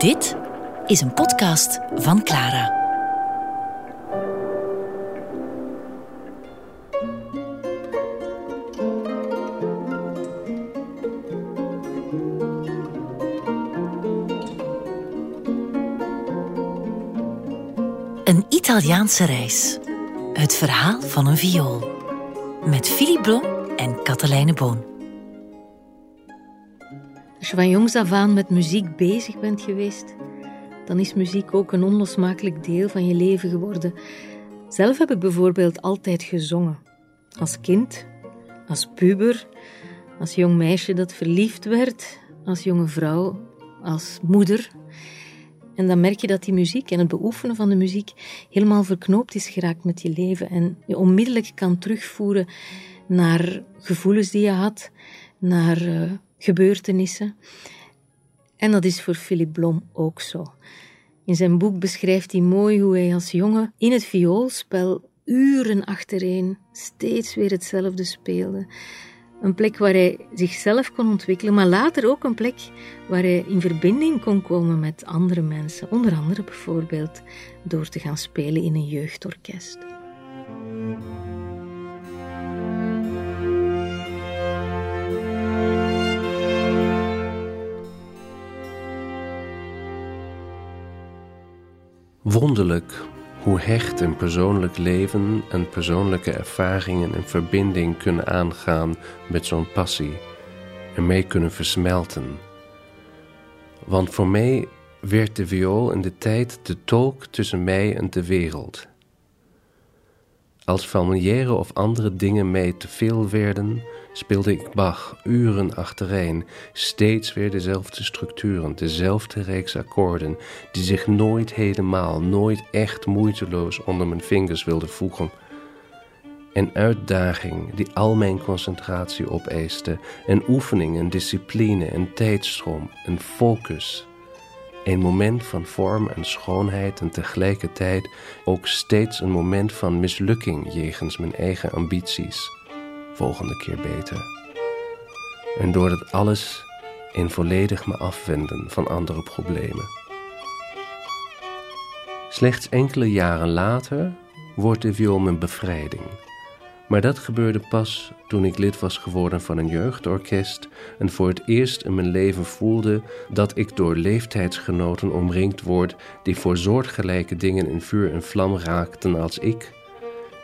Dit is een podcast van Clara. Een Italiaanse reis. Het verhaal van een viool. Met Philippe Blom en Katelijne Boon. Je van jongs af aan met muziek bezig bent geweest, dan is muziek ook een onlosmakelijk deel van je leven geworden. Zelf heb ik bijvoorbeeld altijd gezongen. Als kind, als puber, als jong meisje dat verliefd werd, als jonge vrouw, als moeder. En dan merk je dat die muziek en het beoefenen van de muziek helemaal verknoopt is geraakt met je leven en je onmiddellijk kan terugvoeren naar gevoelens die je had, naar uh, gebeurtenissen. En dat is voor Philip Blom ook zo. In zijn boek beschrijft hij mooi hoe hij als jongen in het vioolspel uren achtereen steeds weer hetzelfde speelde. Een plek waar hij zichzelf kon ontwikkelen, maar later ook een plek waar hij in verbinding kon komen met andere mensen. Onder andere bijvoorbeeld door te gaan spelen in een jeugdorkest. Wonderlijk hoe hecht een persoonlijk leven en persoonlijke ervaringen en verbinding kunnen aangaan met zo'n passie en mee kunnen versmelten. Want voor mij werd de viool in de tijd de tolk tussen mij en de wereld. Als familiaire of andere dingen mij te veel werden, speelde ik Bach uren achtereen, steeds weer dezelfde structuren, dezelfde reeks akkoorden, die zich nooit helemaal, nooit echt moeiteloos onder mijn vingers wilden voegen. Een uitdaging die al mijn concentratie opeiste, een oefening, een discipline, een tijdstroom, een focus. Een moment van vorm en schoonheid en tegelijkertijd ook steeds een moment van mislukking jegens mijn eigen ambities volgende keer beter. En door dat alles in volledig me afwenden van andere problemen. Slechts enkele jaren later wordt de viool mijn bevrijding. Maar dat gebeurde pas toen ik lid was geworden van een jeugdorkest en voor het eerst in mijn leven voelde dat ik door leeftijdsgenoten omringd word die voor soortgelijke dingen in vuur en vlam raakten als ik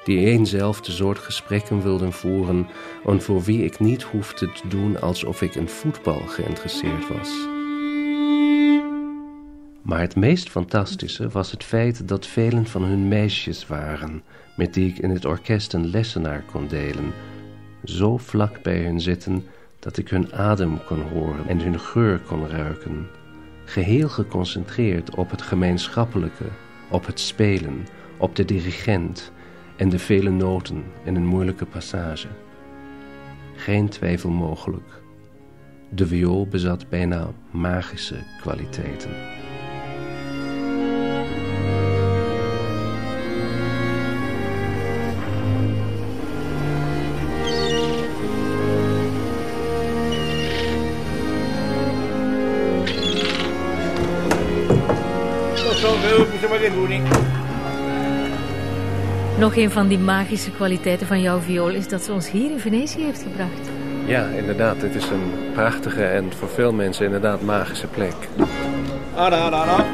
die eenzelfde soort gesprekken wilden voeren en voor wie ik niet hoefde te doen alsof ik in voetbal geïnteresseerd was. Maar het meest fantastische was het feit dat velen van hun meisjes waren, met die ik in het orkest een lessenaar kon delen, zo vlak bij hun zitten dat ik hun adem kon horen en hun geur kon ruiken, geheel geconcentreerd op het gemeenschappelijke, op het spelen, op de dirigent en de vele noten in een moeilijke passage. Geen twijfel mogelijk. De viool bezat bijna magische kwaliteiten. Nog een van die magische kwaliteiten van jouw viool is dat ze ons hier in Venetië heeft gebracht. Ja, inderdaad. Dit is een prachtige en voor veel mensen inderdaad magische plek. Ara, ara, ara.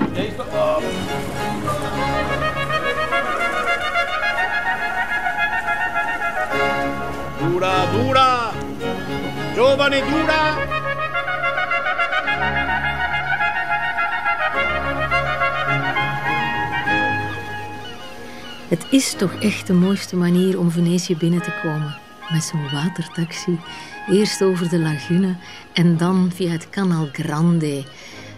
Dura, dura. Giovane, dura. Het is toch echt de mooiste manier om Venetië binnen te komen. Met zo'n watertaxi. Eerst over de lagune en dan via het Canal Grande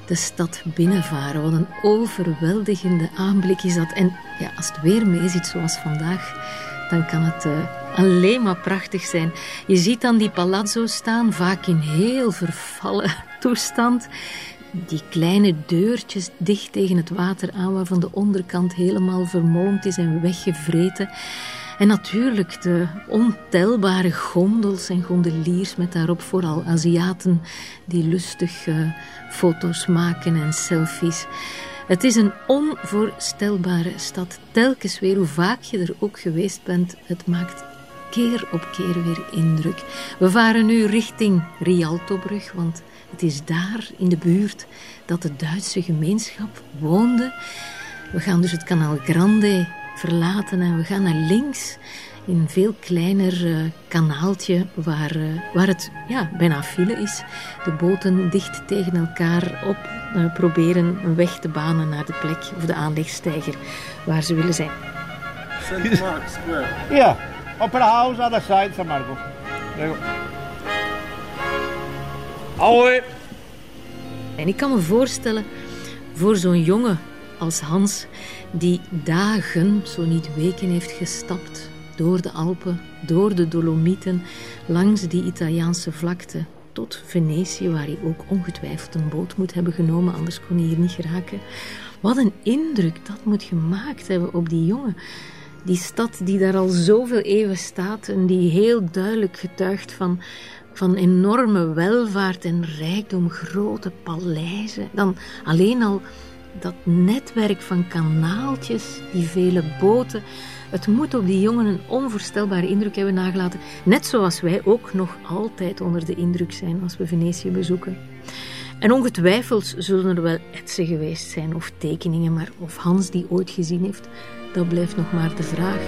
de stad binnenvaren. Wat een overweldigende aanblik is dat. En ja, als het weer mee zit zoals vandaag, dan kan het uh, alleen maar prachtig zijn. Je ziet dan die palazzo's staan, vaak in heel vervallen toestand die kleine deurtjes dicht tegen het water aan, waarvan de onderkant helemaal vermolmd is en weggevreten. En natuurlijk de ontelbare gondels en gondeliers met daarop vooral Aziaten die lustig uh, foto's maken en selfies. Het is een onvoorstelbare stad. Telkens weer, hoe vaak je er ook geweest bent, het maakt keer op keer weer indruk. We varen nu richting Rialtobrug, want het is daar in de buurt dat de Duitse gemeenschap woonde. We gaan dus het kanaal Grande verlaten en we gaan naar links in een veel kleiner uh, kanaaltje waar, uh, waar het ja, bijna file is. De boten dicht tegen elkaar op uh, proberen een weg te banen naar de plek of de aanlegstijger waar ze willen zijn. St. Mark's Square. Ja, op de house other side, San Marco. There. En ik kan me voorstellen, voor zo'n jongen als Hans, die dagen, zo niet weken heeft gestapt door de Alpen, door de Dolomieten, langs die Italiaanse vlakte tot Venetië, waar hij ook ongetwijfeld een boot moet hebben genomen, anders kon hij hier niet geraken. Wat een indruk dat moet gemaakt hebben op die jongen. Die stad die daar al zoveel eeuwen staat en die heel duidelijk getuigt van, van enorme welvaart en rijkdom, grote paleizen. Dan alleen al dat netwerk van kanaaltjes, die vele boten. Het moet op die jongen een onvoorstelbare indruk hebben nagelaten. Net zoals wij ook nog altijd onder de indruk zijn als we Venetië bezoeken. En ongetwijfeld zullen er wel etsen geweest zijn of tekeningen, maar of Hans die ooit gezien heeft, dat blijft nog maar de vraag.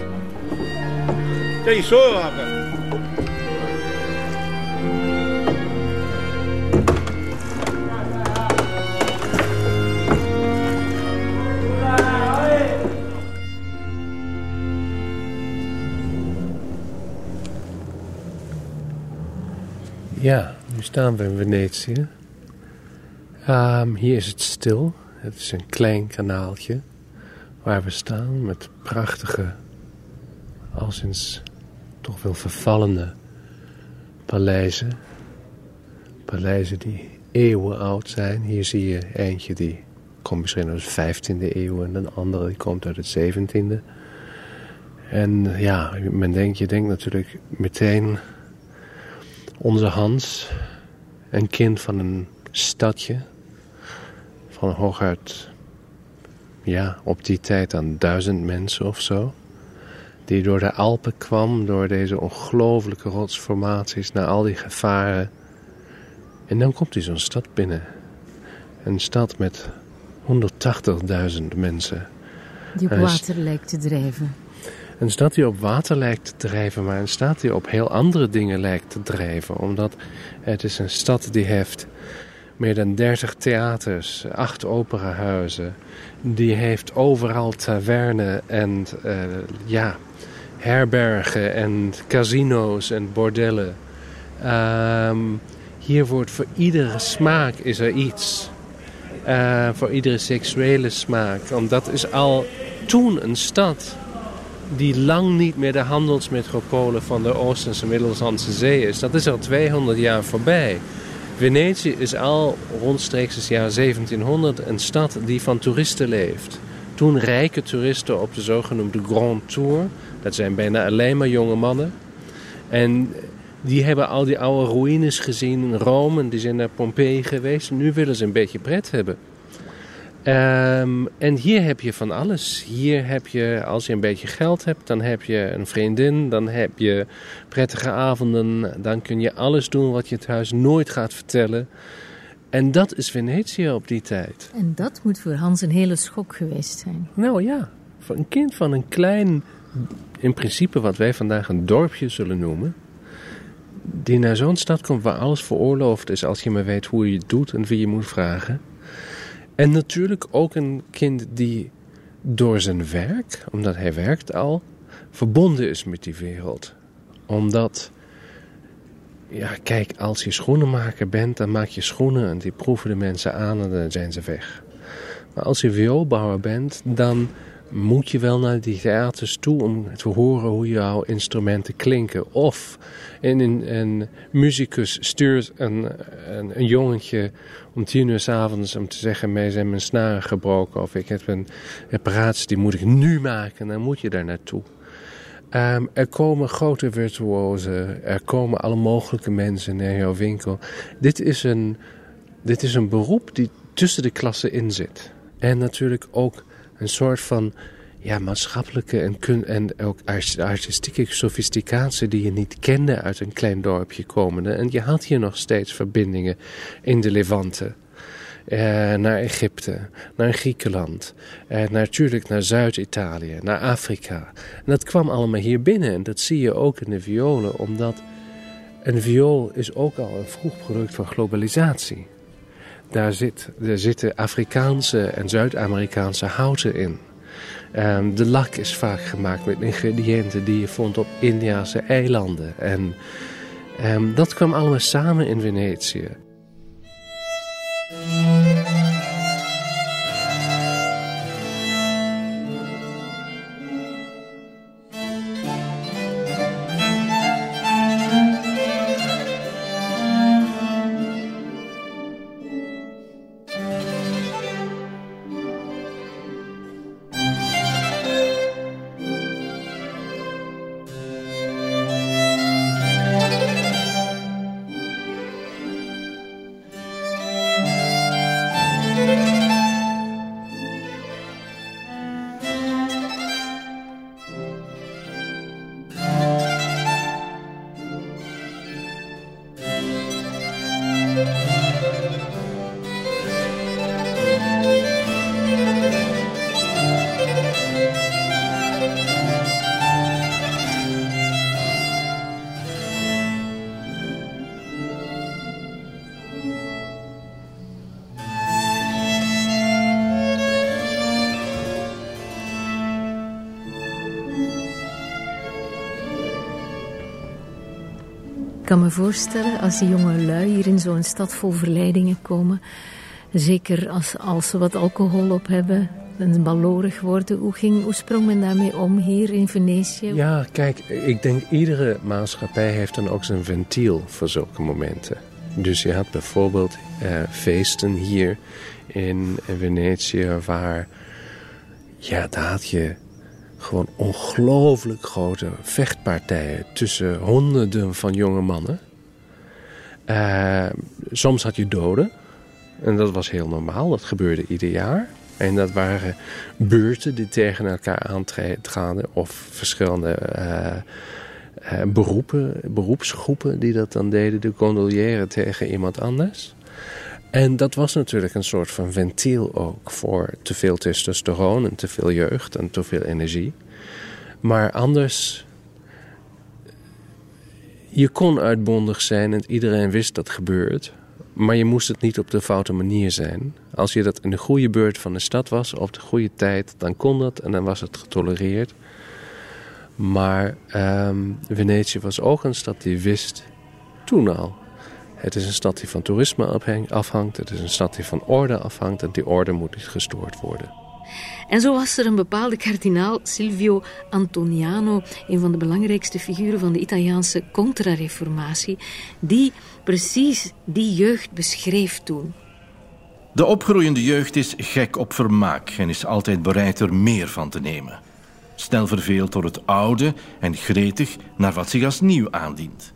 Hey, zo Ja, nu staan we in Venetië. Um, hier is het stil. Het is een klein kanaaltje waar we staan met prachtige, al sinds toch wel vervallende paleizen. Paleizen die eeuwen oud zijn. Hier zie je eentje die komt misschien uit de 15e eeuw en een andere die komt uit het 17e. En ja, men denkt, je denkt natuurlijk meteen onze Hans, een kind van een stadje, van hooguit, ja, op die tijd dan duizend mensen of zo, die door de Alpen kwam, door deze ongelooflijke rotsformaties, naar al die gevaren. En dan komt hij zo'n stad binnen. Een stad met 180.000 mensen. Die op water lijkt te drijven. Een stad die op water lijkt te drijven, maar een stad die op heel andere dingen lijkt te drijven. Omdat het is een stad die heeft meer dan 30 theaters, acht operahuizen. Die heeft overal tavernen en uh, ja, herbergen en casino's en bordellen. Um, hier wordt voor iedere smaak is er iets. Uh, voor iedere seksuele smaak. Want dat is al toen een stad die lang niet meer de handelsmetropolen van de Oostense Middellandse Zee is. Dat is al 200 jaar voorbij. Venetië is al rondstreeks het jaar 1700 een stad die van toeristen leeft. Toen rijke toeristen op de zogenoemde Grand Tour. Dat zijn bijna alleen maar jonge mannen. En die hebben al die oude ruïnes gezien in Rome. Die zijn naar Pompeii geweest. Nu willen ze een beetje pret hebben. Um, en hier heb je van alles. Hier heb je, als je een beetje geld hebt, dan heb je een vriendin, dan heb je prettige avonden, dan kun je alles doen wat je thuis nooit gaat vertellen. En dat is Venetië op die tijd. En dat moet voor Hans een hele schok geweest zijn. Nou ja, voor een kind van een klein, in principe wat wij vandaag een dorpje zullen noemen, die naar zo'n stad komt waar alles veroorloofd is als je maar weet hoe je het doet en wie je moet vragen. En natuurlijk ook een kind die door zijn werk, omdat hij werkt al, verbonden is met die wereld. Omdat, ja, kijk, als je schoenenmaker bent, dan maak je schoenen en die proeven de mensen aan en dan zijn ze weg. Maar als je vioolbouwer bent, dan moet je wel naar die theaters toe om te horen hoe jouw instrumenten klinken. Of een, een, muzikus stuurt een, een, jongetje om tien uur s avonds om te zeggen: mij zijn mijn snaren gebroken. Of ik heb een reparatie, die moet ik nu maken. En dan moet je daar naartoe. Ehm, er komen grote virtuosen, er komen alle mogelijke mensen naar jouw winkel. Dit is een, dit is een beroep die tussen de klassen in zit. En natuurlijk ook een soort van ja, maatschappelijke en, kun en ook artistieke sofisticatie die je niet kende uit een klein dorpje komende. En je had hier nog steeds verbindingen in de Levante. Eh, naar Egypte, naar Griekenland, eh, natuurlijk naar Zuid-Italië, naar Afrika. En dat kwam allemaal hier binnen en dat zie je ook in de violen, omdat een viool is ook al een vroeg product van globalisatie. Daar, zit, zitten Afrikaanse en Zuid-Amerikaanse houten in. Um, de lak is vaak gemaakt met ingrediënten die je vond op Indiase eilanden. En um, dat kwam allemaal samen in Venetië. Voorstellen als die jonge lui hier in zo'n stad vol verleidingen komen, zeker als, als ze wat alcohol op hebben, en ballorig worden. Hoe, ging, hoe sprong men daarmee om hier in Venetië? Ja, kijk, ik denk iedere maatschappij heeft dan ook zijn ventiel voor zulke momenten. Dus je had bijvoorbeeld eh, feesten hier in Venetië waar, ja, daar had je gewoon ongelooflijk grote vechtpartijen tussen honderden van jonge mannen. Uh, soms had je doden. En dat was heel normaal. Dat gebeurde ieder jaar. En dat waren beurten die tegen elkaar aantraden. Of verschillende uh, uh, beroepen, beroepsgroepen die dat dan deden. De condoliëren tegen iemand anders. En dat was natuurlijk een soort van ventiel ook voor te veel testosteron en te veel jeugd en te veel energie. Maar anders, je kon uitbondig zijn en iedereen wist dat gebeurt. Maar je moest het niet op de foute manier zijn. Als je dat in de goede beurt van de stad was, op de goede tijd, dan kon dat en dan was het getolereerd. Maar um, Venetië was ook een stad die wist toen al het is een stad die van toerisme afhangt. Het is een stad die van orde afhangt. En die orde moet niet gestoord worden. En zo was er een bepaalde kardinaal, Silvio Antoniano, een van de belangrijkste figuren van de Italiaanse contra-reformatie, die precies die jeugd beschreef toen. De opgroeiende jeugd is gek op vermaak en is altijd bereid er meer van te nemen. Snel verveeld door het oude en gretig naar wat zich als nieuw aandient.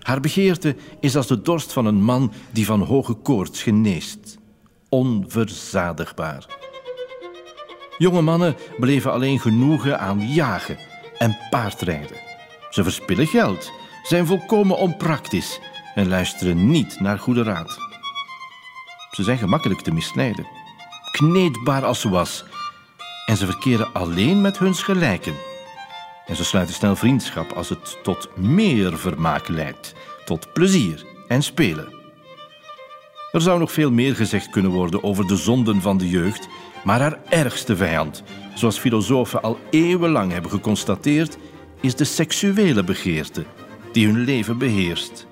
Haar begeerte is als de dorst van een man die van hoge koorts geneest. Onverzadigbaar. Jonge mannen beleven alleen genoegen aan jagen en paardrijden. Ze verspillen geld, zijn volkomen onpraktisch en luisteren niet naar goede raad. Ze zijn gemakkelijk te misleiden, kneedbaar als ze was, en ze verkeren alleen met huns gelijken. En ze sluiten snel vriendschap als het tot meer vermaak leidt, tot plezier en spelen. Er zou nog veel meer gezegd kunnen worden over de zonden van de jeugd, maar haar ergste vijand, zoals filosofen al eeuwenlang hebben geconstateerd, is de seksuele begeerte die hun leven beheerst.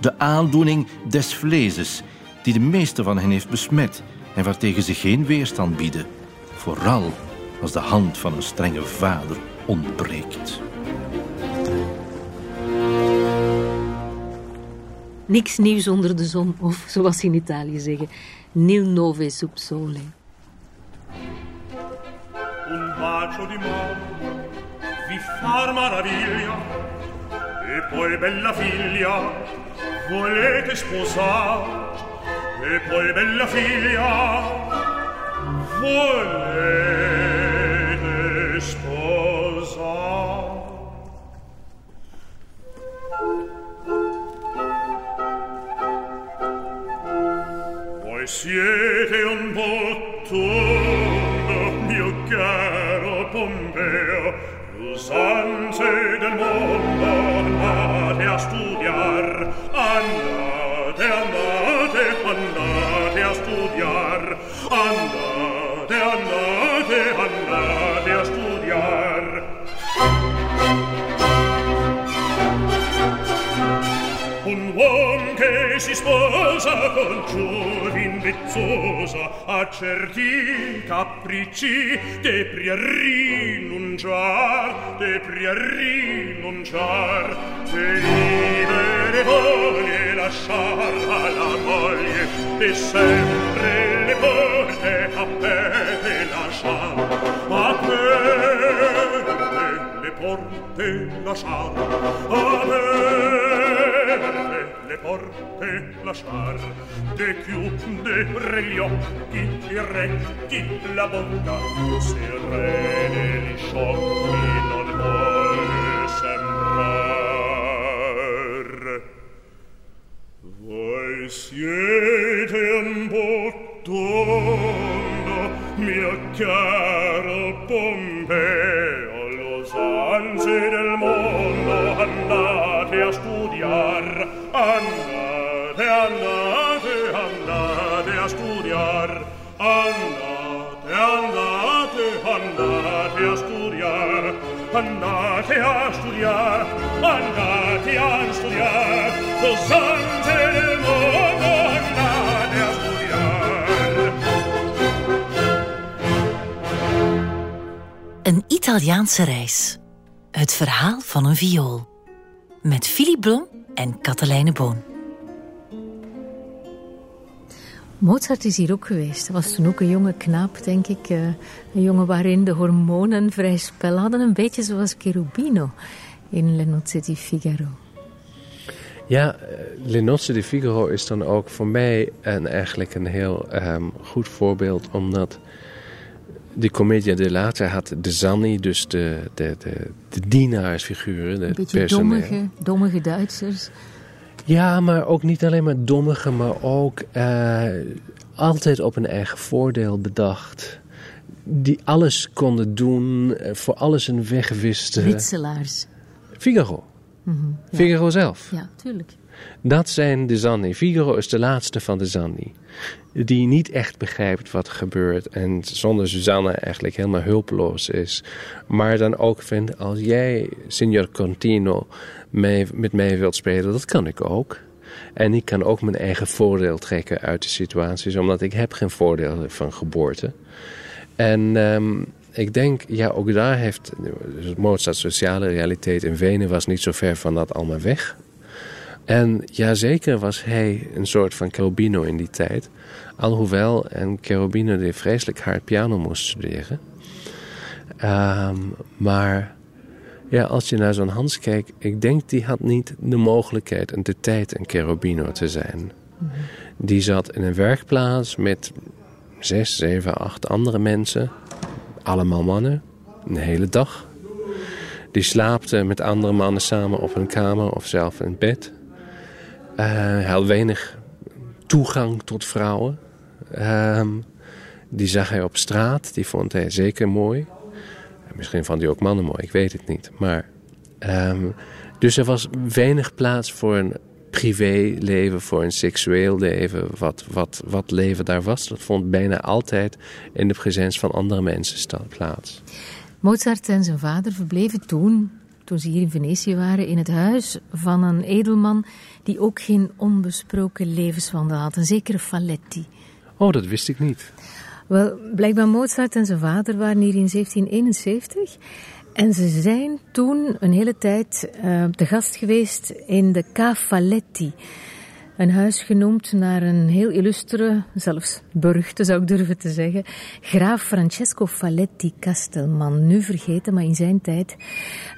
De aandoening des vlezes, die de meeste van hen heeft besmet en waartegen ze geen weerstand bieden, vooral als de hand van een strenge vader ontbreekt. Niks nieuws onder de zon, of zoals ze in Italië zeggen, nil nove sub sole. Un bacio di mano vi far maraviglia e poi bella figlia volete sposare? E poi bella figlia volete vezzosa a certi capricci depri a rinunciar depri a rinunciar e libere voglie lasciar alla moglie e sempre le porte aperte lasciar. Aperte le porte lasciar aperte le porte lasciar de chiude gli occhi i recchi la bocca se il re sciocchi non vuole sembrar del a Een Italiaanse reis. Het verhaal van een viool. Met Philip Blom en Katelijne Boon. Mozart is hier ook geweest. Hij was toen ook een jonge knaap, denk ik. eh, Een jongen waarin de hormonen vrij spel hadden. Een beetje zoals Cherubino in Le Nozze di Figaro. Ja, eh, Le Nozze di Figaro is dan ook voor mij een, eigenlijk een heel ehm, goed voorbeeld, omdat de Commedia dell'arte had de Zanni, dus de, de, de, de dienaarsfiguren, de Een beetje personeel. dommige, dommige Duitsers. Ja, maar ook niet alleen maar dommige, maar ook eh, altijd op een eigen voordeel bedacht. Die alles konden doen, eh, voor alles een weg wisten. Witselaars. Figaro. Mhm, ja. Figaro zelf. Ja, tuurlijk. Dat zijn de Zanni. Figaro is de laatste van de Zanni. Die niet echt begrijpt wat er gebeurt. En zonder Susanne eigenlijk helemaal hulpeloos is. Maar dan ook vindt, als jij, signor Contino, mee, met mij wilt spelen, dat kan ik ook. En ik kan ook mijn eigen voordeel trekken uit de situaties. Omdat ik heb geen voordeel van geboorte. En ehm, ik denk, ja, ook daar heeft Mozart's sociale realiteit in Wenen was niet zo ver van dat allemaal weg. En ja, zeker was hij een soort van Cherubino in die tijd. Alhoewel een Cherubino die vreselijk hard piano moest studeren. Ehm, maar ja, als je naar zo'n Hans kijkt, ik denk die had niet de mogelijkheid en de tijd een Cherubino te zijn. Die zat in een werkplaats met zes, zeven, acht andere mensen. Allemaal mannen. Een hele dag. Die slaapten met andere mannen samen op een kamer of zelf in bed. Eh, had weinig toegang tot vrouwen. Ehm, die zag hij op straat. Die vond hij zeker mooi. Misschien vond hij ook mannen mooi, ik weet het niet. Maar, ehm, dus er was weinig plaats voor een privéleven, voor een seksueel leven. Wat, wat, wat leven daar was, dat vond bijna altijd in de presens van andere mensen plaats. Mozart en zijn vader verbleven toen, toen ze hier in Venetië waren, in het huis van een edelman die ook geen onbesproken levenswandel had, een zekere Faletti. Oh, dat wist ik niet. Wel, blijkbaar Mozart en zijn vader waren hier in 1771 en ze zijn toen een hele tijd eh, te gast geweest in de Ca Faletti. Een huis genoemd naar een heel illustere, zelfs beruchte zou ik durven te zeggen, graaf Francesco Faletti Castelman. Nu vergeten, maar in zijn tijd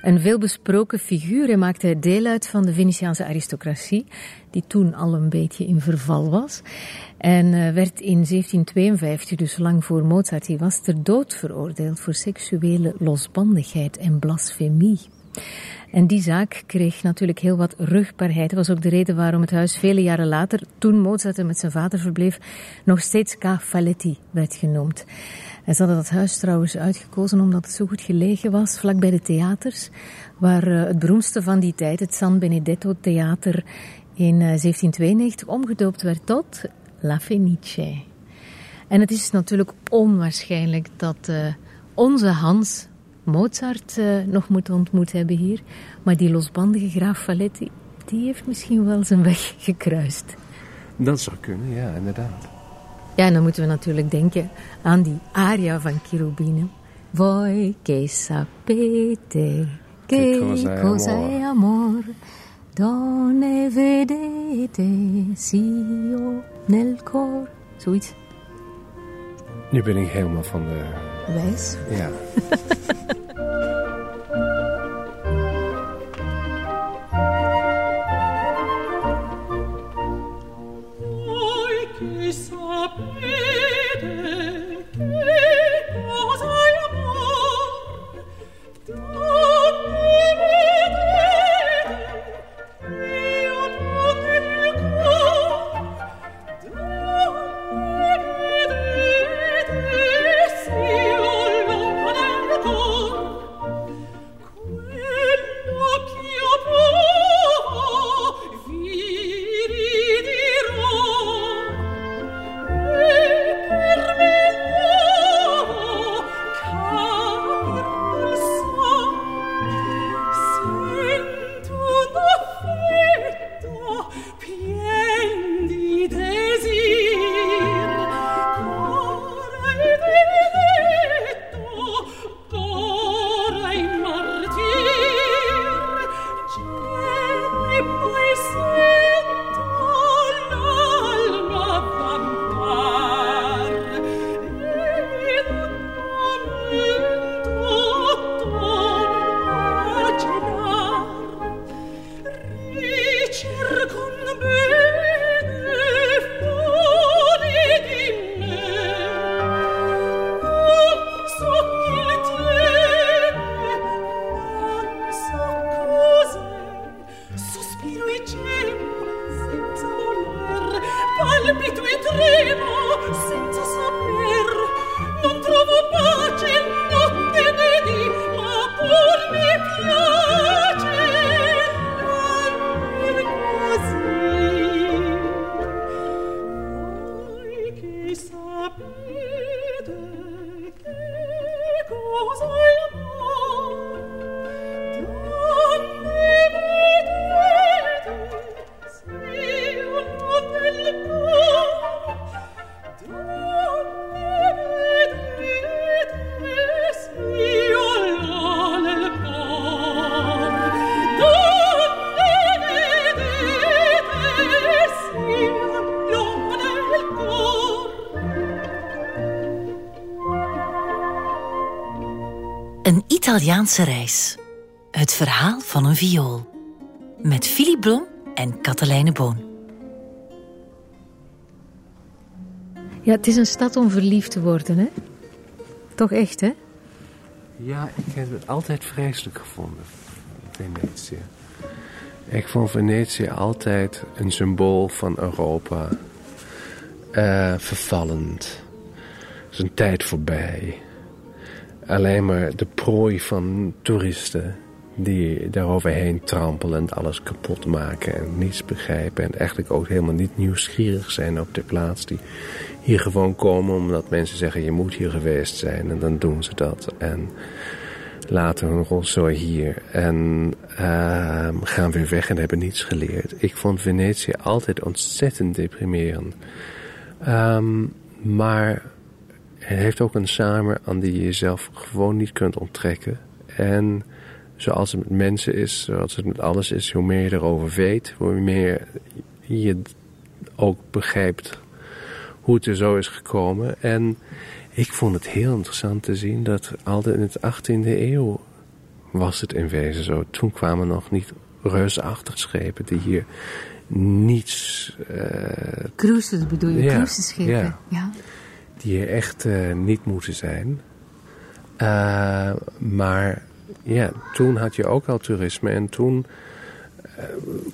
een veelbesproken figuur. Hij maakte deel uit van de Venetiaanse aristocratie, die toen al een beetje in verval was. En eh, werd in 1752, dus lang voor Mozart hij was, ter dood veroordeeld voor seksuele losbandigheid en blasfemie. En die zaak kreeg natuurlijk heel wat rugbaarheid. Dat was ook de reden waarom het huis vele jaren later, toen Mozart er met zijn vader verbleef, nog steeds Faletti werd genoemd. En ze hadden dat huis trouwens uitgekozen omdat het zo goed gelegen was, vlakbij de theaters, waar eh, het beroemdste van die tijd, het San Benedetto Theater, in 1792 eh, omgedoopt werd tot La Fenice. En het is natuurlijk onwaarschijnlijk dat uh, onze Hans Mozart uh, nog moet ontmoet hebben hier. Maar die losbandige graaf Faletti, die heeft misschien wel zijn weg gekruist. Dat zou kunnen, ja, inderdaad. Ja, en dan moeten we natuurlijk denken aan die aria van Cherubino. Voi che sapete che cosa è amor, donne vedete io nel cor. Zoiets. Nu ben ik helemaal van de... Wijs? Ja. Italiaanse reis. Het verhaal van een viool. Met Philip Blom en Katelijne Boon. Ja, het is een stad om verliefd te worden, hè? Toch echt, hè? Ja, ik heb het altijd vreselijk gevonden, Venetië. Ik vond Venetië altijd een symbool van Europa. Uh, vervallend. Een tijd voorbij alleen maar de prooi van toeristen die daaroverheen trampelen en alles kapot maken en niets begrijpen en eigenlijk ook helemaal niet nieuwsgierig zijn op de plaats die hier gewoon komen omdat mensen zeggen je moet hier geweest zijn en dan doen ze dat en laten hun rotzooi hier en uh, gaan weer weg en hebben niets geleerd. Ik vond Venetië altijd ontzettend deprimerend. Um, maar het heeft ook een samen aan die je jezelf gewoon niet kunt onttrekken. En zoals het met mensen is, zoals het met alles is, hoe meer je erover weet, hoe meer je ook begrijpt hoe het er zo is gekomen. En ik vond het heel interessant te zien dat al in de 18e eeuw was het in wezen zo. Toen kwamen nog niet reusachtig schepen die hier niets... Uh, Cruises bedoel je, ja, cruiseschepen? Ja. ja. Die hier echt uh, niet moeten zijn. Uh, maar ja, toen had je ook al toerisme en toen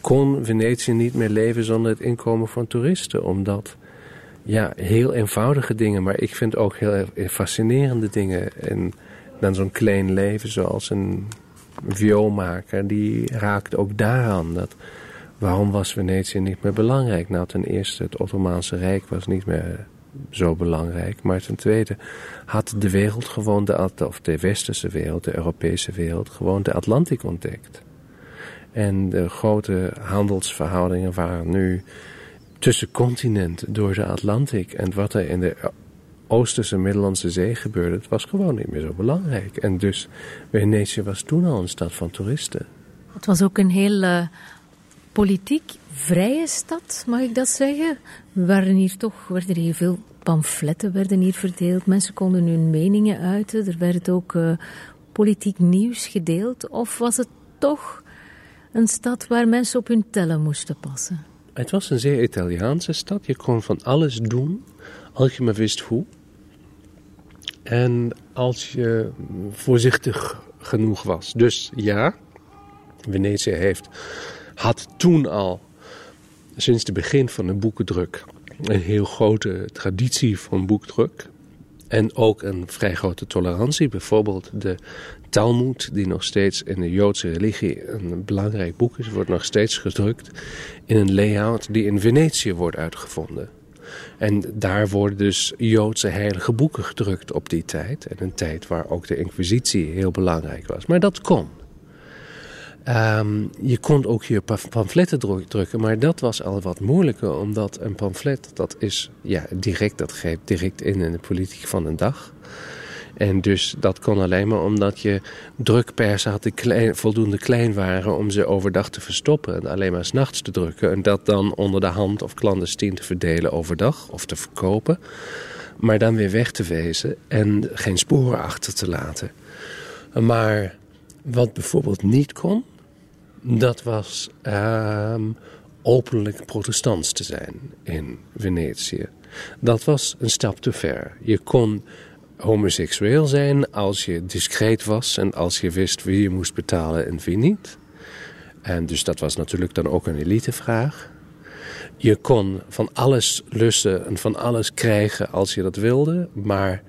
kon Venetië niet meer leven zonder het inkomen van toeristen. Omdat, ja, heel eenvoudige dingen, maar ik vind ook heel fascinerende dingen. En dan zo'n klein leven zoals een vioolmaker, die raakt ook daaraan. Dat, waarom was Venetië niet meer belangrijk? Nou, ten eerste, het Ottomaanse Rijk was niet meer zo belangrijk. Maar ten tweede had de wereld gewoon, de, of de westerse wereld, de Europese wereld, gewoon de Atlantic ontdekt. En de grote handelsverhoudingen waren nu tussen continenten door de Atlantic. En wat er in de Oosterse Middellandse Zee gebeurde, was gewoon niet meer zo belangrijk. En dus Venetië was toen al een stad van toeristen. Het was ook een heel politiek vrije stad, mag ik dat zeggen? Waren hier toch, werden hier veel pamfletten werden hier verdeeld. Mensen konden hun meningen uiten. Er werd ook uh, politiek nieuws gedeeld. Of was het toch een stad waar mensen op hun tellen moesten passen? Het was een zeer Italiaanse stad. Je kon van alles doen, als je maar wist hoe. En als je voorzichtig genoeg was. Dus ja, Venetië heeft, had toen al, sinds het begin van de boekendruk, een heel grote traditie van boekdruk. En ook een vrij grote tolerantie. Bijvoorbeeld de Talmud, die nog steeds in de Joodse religie een belangrijk boek is, wordt nog steeds gedrukt in een layout die in Venetië wordt uitgevonden. En daar worden dus Joodse heilige boeken gedrukt op die tijd. En een tijd waar ook de inquisitie heel belangrijk was. Maar dat kon. Um, je kon ook je pamfletten drukken, maar dat was al wat moeilijker, omdat een pamflet, dat is ja, direct, dat greep direct in in de politiek van een dag. En dus dat kon alleen maar omdat je drukpersen had die klein, voldoende klein waren om ze overdag te verstoppen. En alleen maar s'nachts te drukken. En dat dan onder de hand of clandestien te verdelen overdag of te verkopen. Maar dan weer weg te wezen en geen sporen achter te laten. Maar wat bijvoorbeeld niet kon, dat was uh, openlijk protestants te zijn in Venetië. Dat was een stap te ver. Je kon homoseksueel zijn als je discreet was en als je wist wie je moest betalen en wie niet. En dus dat was natuurlijk dan ook een elitevraag. Je kon van alles lussen en van alles krijgen als je dat wilde, maar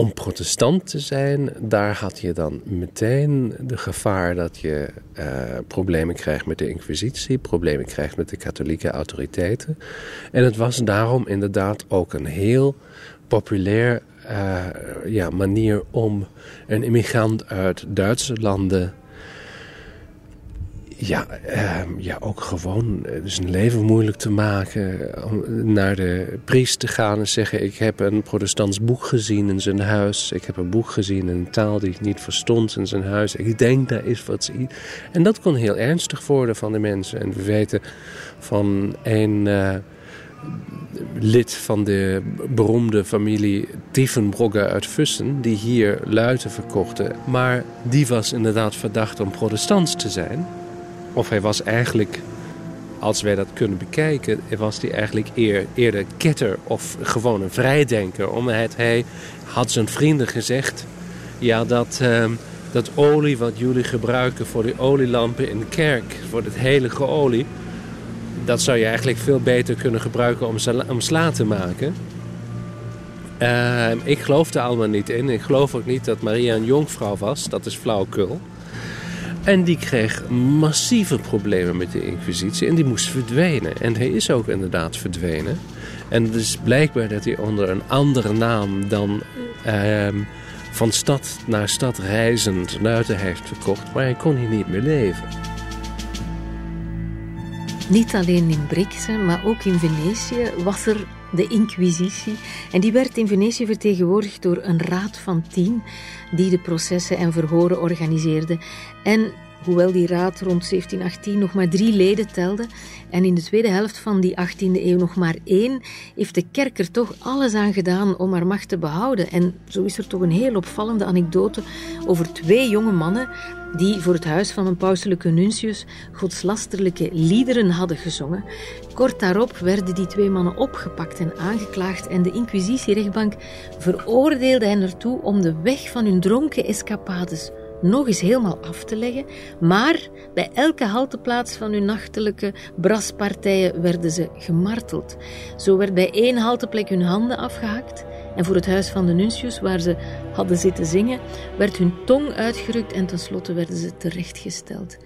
om protestant te zijn, daar had je dan meteen de gevaar dat je uh, problemen krijgt met de inquisitie, problemen krijgt met de katholieke autoriteiten. En het was daarom inderdaad ook een heel populair uh, ja, manier om een immigrant uit Duitse landen ja, uh, ja, ook gewoon dus een leven moeilijk te maken. Om naar de priest te gaan en zeggen... ik heb een protestants boek gezien in zijn huis. Ik heb een boek gezien in een taal die ik niet verstond in zijn huis. Ik denk, daar is wat... En dat kon heel ernstig worden van de mensen. En we weten van een... Uh, lid van de beroemde familie Tiefenbrugge uit Fussen... die hier luiten verkochten. Maar die was inderdaad verdacht om protestants te zijn. Of hij was eigenlijk, als wij dat kunnen bekijken... was hij eigenlijk eer, eerder ketter of gewoon een vrijdenker. Omdat hij had zijn vrienden gezegd... ja, dat... Uh, dat olie wat jullie gebruiken voor de olielampen in de kerk, voor het heilige olie, dat zou je eigenlijk veel beter kunnen gebruiken om, om sla te maken. Uh, ik geloof er allemaal niet in. Ik geloof ook niet dat Maria een jonkvrouw was. Dat is flauwkul. En die kreeg massieve problemen met de inquisitie. En die moest verdwijnen. En hij is ook inderdaad verdwenen. En het is blijkbaar dat hij onder een andere naam dan... Uh, van stad naar stad reizend luiten heeft verkocht. Maar hij kon hier niet meer leven. Niet alleen in Brixen, maar ook in Venetië was er de Inquisitie. En die werd in Venetië vertegenwoordigd door een raad van tien die de processen en verhoren organiseerde. En hoewel die raad rond 1718 nog maar drie leden telde en in de tweede helft van die 18e eeuw nog maar één, heeft de kerk er toch alles aan gedaan om haar macht te behouden. En zo is er toch een heel opvallende anekdote over twee jonge mannen die voor het huis van een pauselijke nuntius godslasterlijke liederen hadden gezongen. Kort daarop werden die twee mannen opgepakt en aangeklaagd en de inquisitierechtbank veroordeelde hen ertoe om de weg van hun dronken escapades nog eens helemaal af te leggen, maar bij elke halteplaats van hun nachtelijke braspartijen werden ze gemarteld. Zo werd bij één halteplek hun handen afgehakt en voor het huis van de nuncius, waar ze hadden zitten zingen, werd hun tong uitgerukt en tenslotte werden ze terechtgesteld.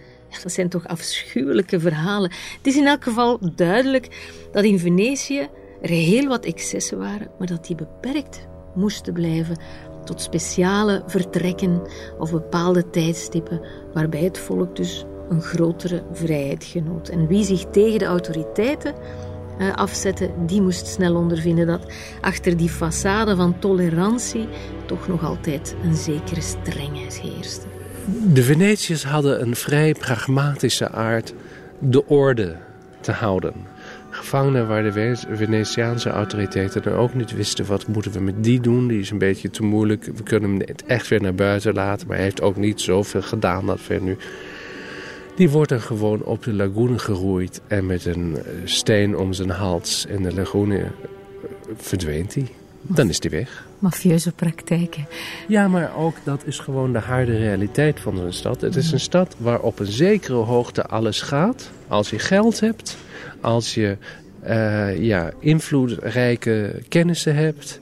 Dat zijn toch afschuwelijke verhalen. Het is in elk geval duidelijk dat in Venetië er heel wat excessen waren, maar dat die beperkt moesten blijven tot speciale vertrekken of bepaalde tijdstippen waarbij het volk dus een grotere vrijheid genoot. En wie zich tegen de autoriteiten uh, afzette, die moest snel ondervinden dat achter die façade van tolerantie toch nog altijd een zekere strengheid heerste. De Venetiërs hadden een vrij pragmatische aard de orde te houden gevangenen waar de Venetiaanse autoriteiten dan ook niet wisten wat moeten we met die doen. Die is een beetje te moeilijk. We kunnen hem echt weer naar buiten laten. Maar hij heeft ook niet zoveel gedaan dat we nu... Die wordt dan gewoon op de lagoon geroeid en met een eh, steen om zijn hals in de lagoon eh, verdwijnt hij. Dan is hij weg. Mafieuze praktijken. Ja, maar ook dat is gewoon de harde realiteit van een stad. Het is een stad waar op een zekere hoogte alles gaat. Als je geld hebt, als je uh, ja, invloedrijke kennissen hebt.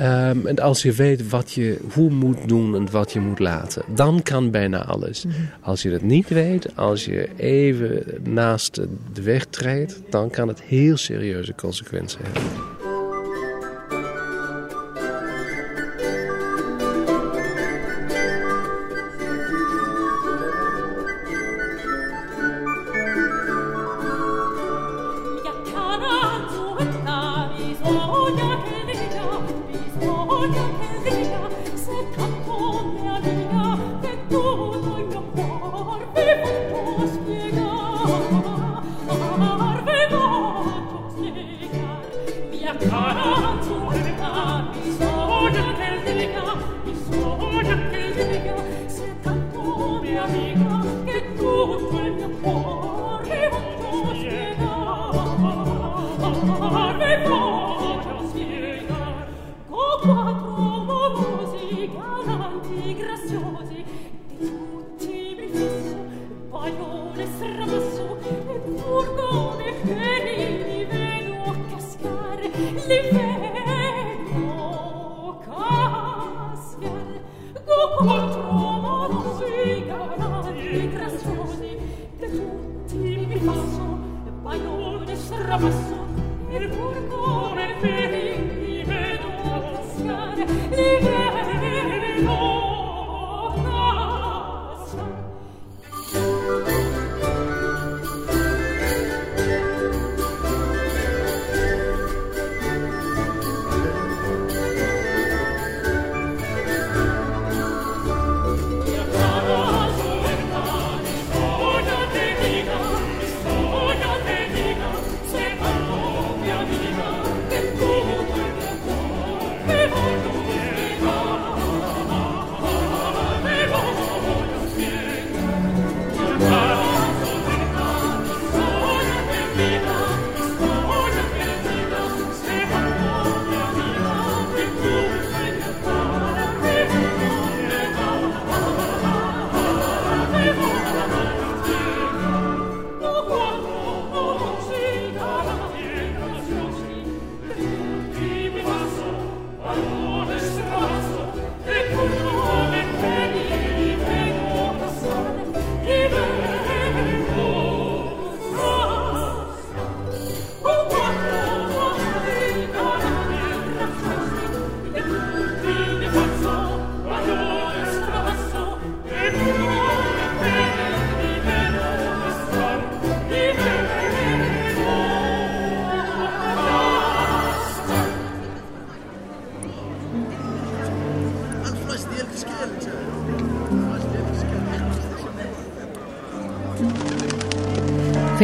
Um, en als je weet wat je hoe moet doen en wat je moet laten, dan kan bijna alles. Mhm. Als je dat niet weet, als je even naast de weg treedt, dan kan het heel serieuze consequenties hebben.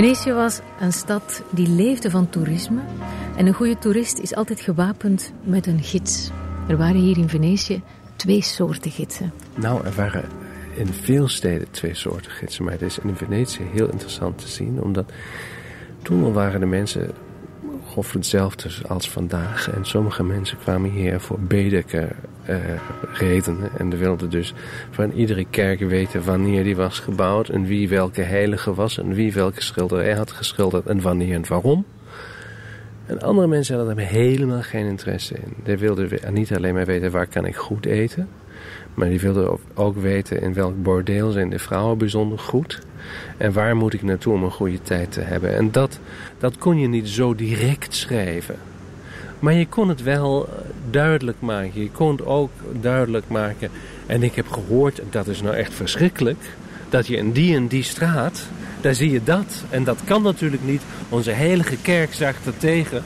Venetië was een stad die leefde van toerisme. En een goede toerist is altijd gewapend met een gids. Er waren hier in Venetië twee soorten gidsen. Nou, er waren in veel steden twee soorten gidsen. Maar het is in Venetië heel interessant te zien. Omdat toen waren de mensen ongeveer hetzelfde als vandaag. En sommige mensen kwamen hier voor bedelijke uh, redenen. En ze wilden dus van iedere kerk weten wanneer die was gebouwd. En wie welke heilige was. En wie welke schilderij had geschilderd. En wanneer en waarom. En andere mensen hadden er helemaal geen interesse in. Die wilden niet alleen maar weten waar kan ik goed eten. Maar die wilden ook weten in welk bordeel zijn de vrouwen bijzonder goed. En waar moet ik naartoe om een goede tijd te hebben. En dat, dat kon je niet zo direct schrijven. Maar je kon het wel duidelijk maken. Je kon het ook duidelijk maken. En ik heb gehoord, dat is nou echt verschrikkelijk... dat je in die en die straat, daar zie je dat. En dat kan natuurlijk niet. Onze heilige kerk zegt er tegen.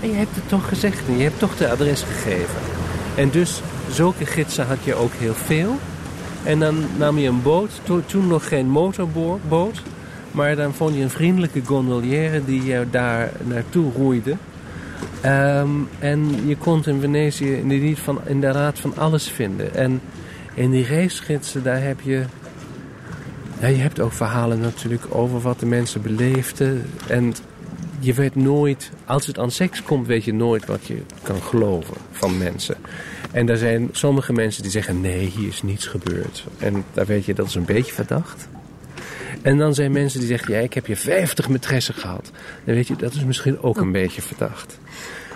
En je hebt het toch gezegd en je hebt toch de adres gegeven. En dus zulke gidsen had je ook heel veel. En dan nam je een boot, toen nog geen motorboot. Maar dan vond je een vriendelijke gondolière die je daar naartoe roeide. Ehm, en je kon in Venetië inderdaad van, van alles vinden. En in die reisgidsen, daar heb je... Ja, je hebt ook verhalen natuurlijk over wat de mensen beleefden. En je weet nooit, als het aan seks komt, weet je nooit wat je kan geloven van mensen. En er zijn sommige mensen die zeggen: nee, hier is niets gebeurd. En daar weet je, dat is een beetje verdacht. En dan zijn mensen die zeggen: ja, ik heb je 50 matressen gehad. Dan weet je, dat is misschien ook een beetje verdacht.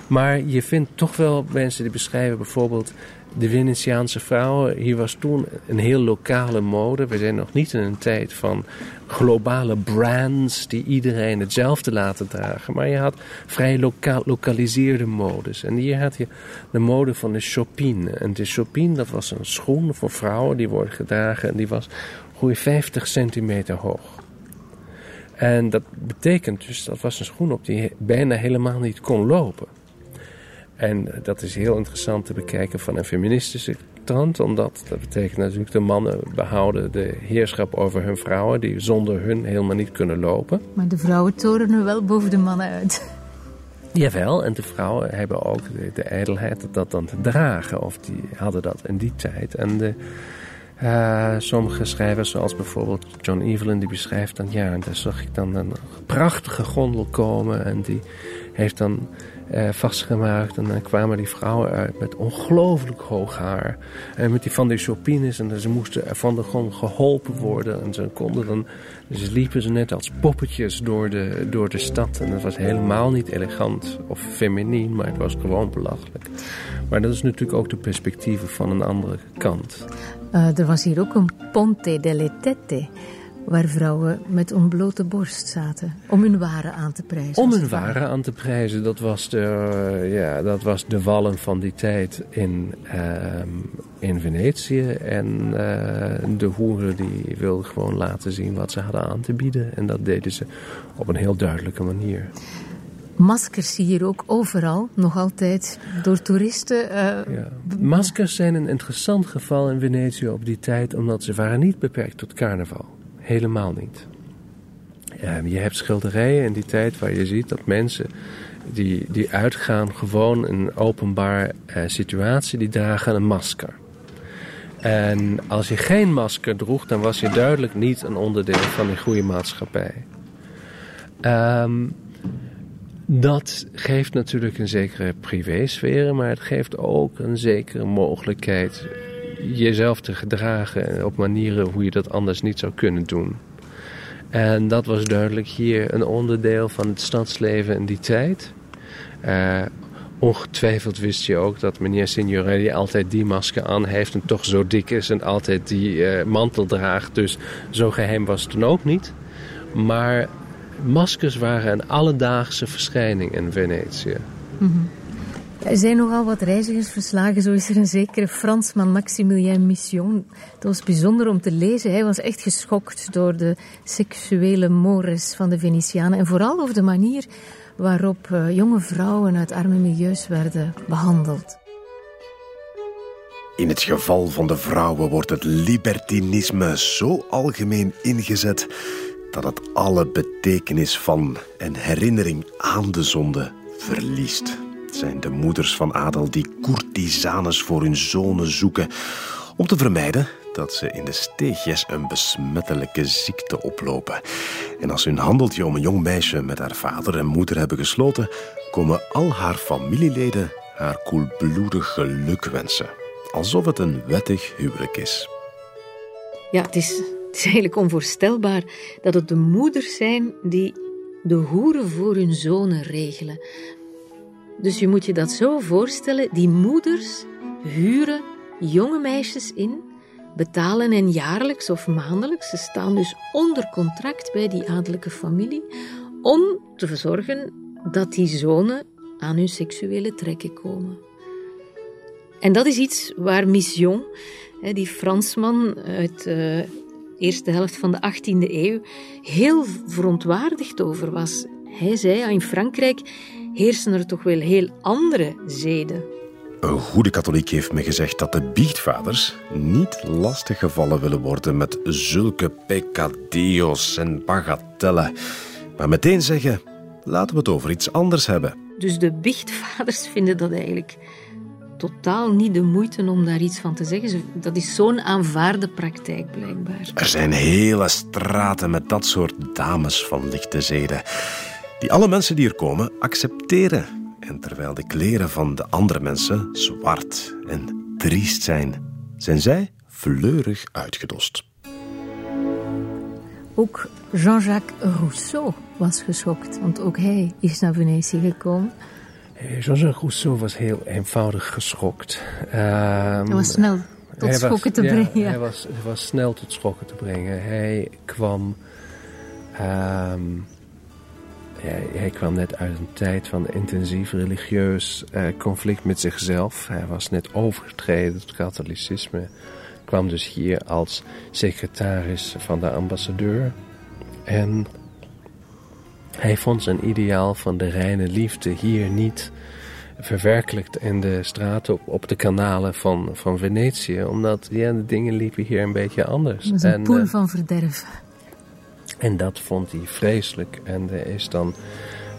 Maar je vindt toch wel mensen die beschrijven bijvoorbeeld de Venetiaanse vrouwen. Hier was toen een heel lokale mode. We zijn nog niet in een tijd van globale brands die iedereen hetzelfde laten dragen. Maar je had vrij lokaal, lokaliseerde modes. En hier had je de mode van de chopine. En de chopine, dat was een schoen voor vrouwen die wordt gedragen. En die was ongeveer 50 centimeter hoog. En dat betekent dus, dat was een schoen op die bijna helemaal niet kon lopen. En dat is heel interessant te bekijken van een feministische kant, omdat dat betekent natuurlijk de mannen behouden de heerschap over hun vrouwen, die zonder hun helemaal niet kunnen lopen. Maar de vrouwen torenen wel boven de mannen uit. Jawel, en de vrouwen hebben ook de, de ijdelheid dat dan te dragen, of die hadden dat in die tijd. En de, uh, sommige schrijvers, zoals bijvoorbeeld John Evelyn, die beschrijft dan, ja, en daar zag ik dan een prachtige gondel komen en die heeft dan eh, vastgemaakt. En dan kwamen die vrouwen uit met ongelooflijk hoog haar. En met die van die chopines. En ze moesten van de grond geholpen worden. En ze konden dan. Dus liepen ze net als poppetjes door de, door de stad. En dat was helemaal niet elegant of feminien, maar het was gewoon belachelijk. Maar dat is natuurlijk ook de perspectieven van een andere kant. Uh, er was hier ook een Ponte delle Tette waar vrouwen met ontblote borst zaten om hun waren aan te prijzen. Om hun waren aan te prijzen, dat was de, ja, dat was de wallen van die tijd in, uh, in Venetië. En uh, de hoeren die wilden gewoon laten zien wat ze hadden aan te bieden. En dat deden ze op een heel duidelijke manier. Maskers zie je hier ook overal, nog altijd door toeristen. Uh, ja. Maskers zijn een interessant geval in Venetië op die tijd, omdat ze waren niet beperkt tot carnaval. Helemaal niet. je hebt schilderijen in die tijd waar je ziet dat mensen die, die uitgaan gewoon een openbaar uh, situatie, die dragen een masker. En als je geen masker droeg, dan was je duidelijk niet een onderdeel van die goede maatschappij. Um, dat geeft natuurlijk een zekere privésfeer, maar het geeft ook een zekere mogelijkheid jezelf te gedragen op manieren hoe je dat anders niet zou kunnen doen. En dat was duidelijk hier een onderdeel van het stadsleven in die tijd. Uh, ongetwijfeld wist je ook dat meneer Signorelli altijd die masker aan heeft en toch zo dik is en altijd die uh, mantel draagt. Dus zo geheim was het dan ook niet. Maar maskers waren een alledaagse verschijning in Venetië. Mm. Er zijn nogal wat reizigersverslagen. Zo is er een zekere Fransman, Maximilien Mission. Dat was bijzonder om te lezen. Hij was echt geschokt door de seksuele mores van de Venetianen. En vooral over de manier waarop uh, jonge vrouwen uit arme milieus werden behandeld. In het geval van de vrouwen wordt het libertinisme zo algemeen ingezet dat het alle betekenis van en herinnering aan de zonde verliest. Het zijn de moeders van adel die courtisanes voor hun zonen zoeken om te vermijden dat ze in de steegjes een besmettelijke ziekte oplopen. En als hun handeltje om een jong meisje met haar vader en moeder hebben gesloten, komen al haar familieleden haar koelbloedig geluk wensen. Alsof het een wettig huwelijk is. Ja, het is, het is eigenlijk onvoorstelbaar dat het de moeders zijn die de hoeren voor hun zonen regelen. Dus je moet je dat zo voorstellen: die moeders huren jonge meisjes in, betalen hen jaarlijks of maandelijks. Ze staan dus onder contract bij die adellijke familie om te verzorgen dat die zonen aan hun seksuele trekken komen. En dat is iets waar Mission, die Fransman uit de eerste helft van de 18e eeuw, heel verontwaardigd over was. Hij zei, in Frankrijk heersen er toch wel heel andere zeden. Een goede katholiek heeft me gezegd dat de biechtvaders niet lastiggevallen willen worden met zulke peccadillos en bagatellen. Maar meteen zeggen, laten we het over iets anders hebben. Dus de biechtvaders vinden dat eigenlijk totaal niet de moeite om daar iets van te zeggen. Dat is zo'n aanvaarde praktijk blijkbaar. Er zijn hele straten met dat soort dames van lichte zeden. Die alle mensen die er komen accepteren. En terwijl de kleren van de andere mensen zwart en triest zijn, zijn zij fleurig uitgedost. Ook Jean-Jacques Rousseau was geschokt, want ook hij is naar Venetië gekomen. Jean-Jacques Rousseau was heel eenvoudig geschokt. hij was snel tot schokken te brengen. Ja, Hij, was, was snel tot schokken te brengen. Hij kwam. Um, hij, hij, kwam net uit een tijd van intensief religieus uh, conflict met zichzelf. Hij was net overgetreden tot katholicisme. Kwam dus hier als secretaris van de ambassadeur. En hij vond zijn ideaal van de reine liefde hier niet verwerkelijkt in de straten op, op de kanalen van, van Venetië. Omdat ja, de dingen liepen hier een beetje anders. Het was een en, poel van verderf. En dat vond hij vreselijk. En hij is dan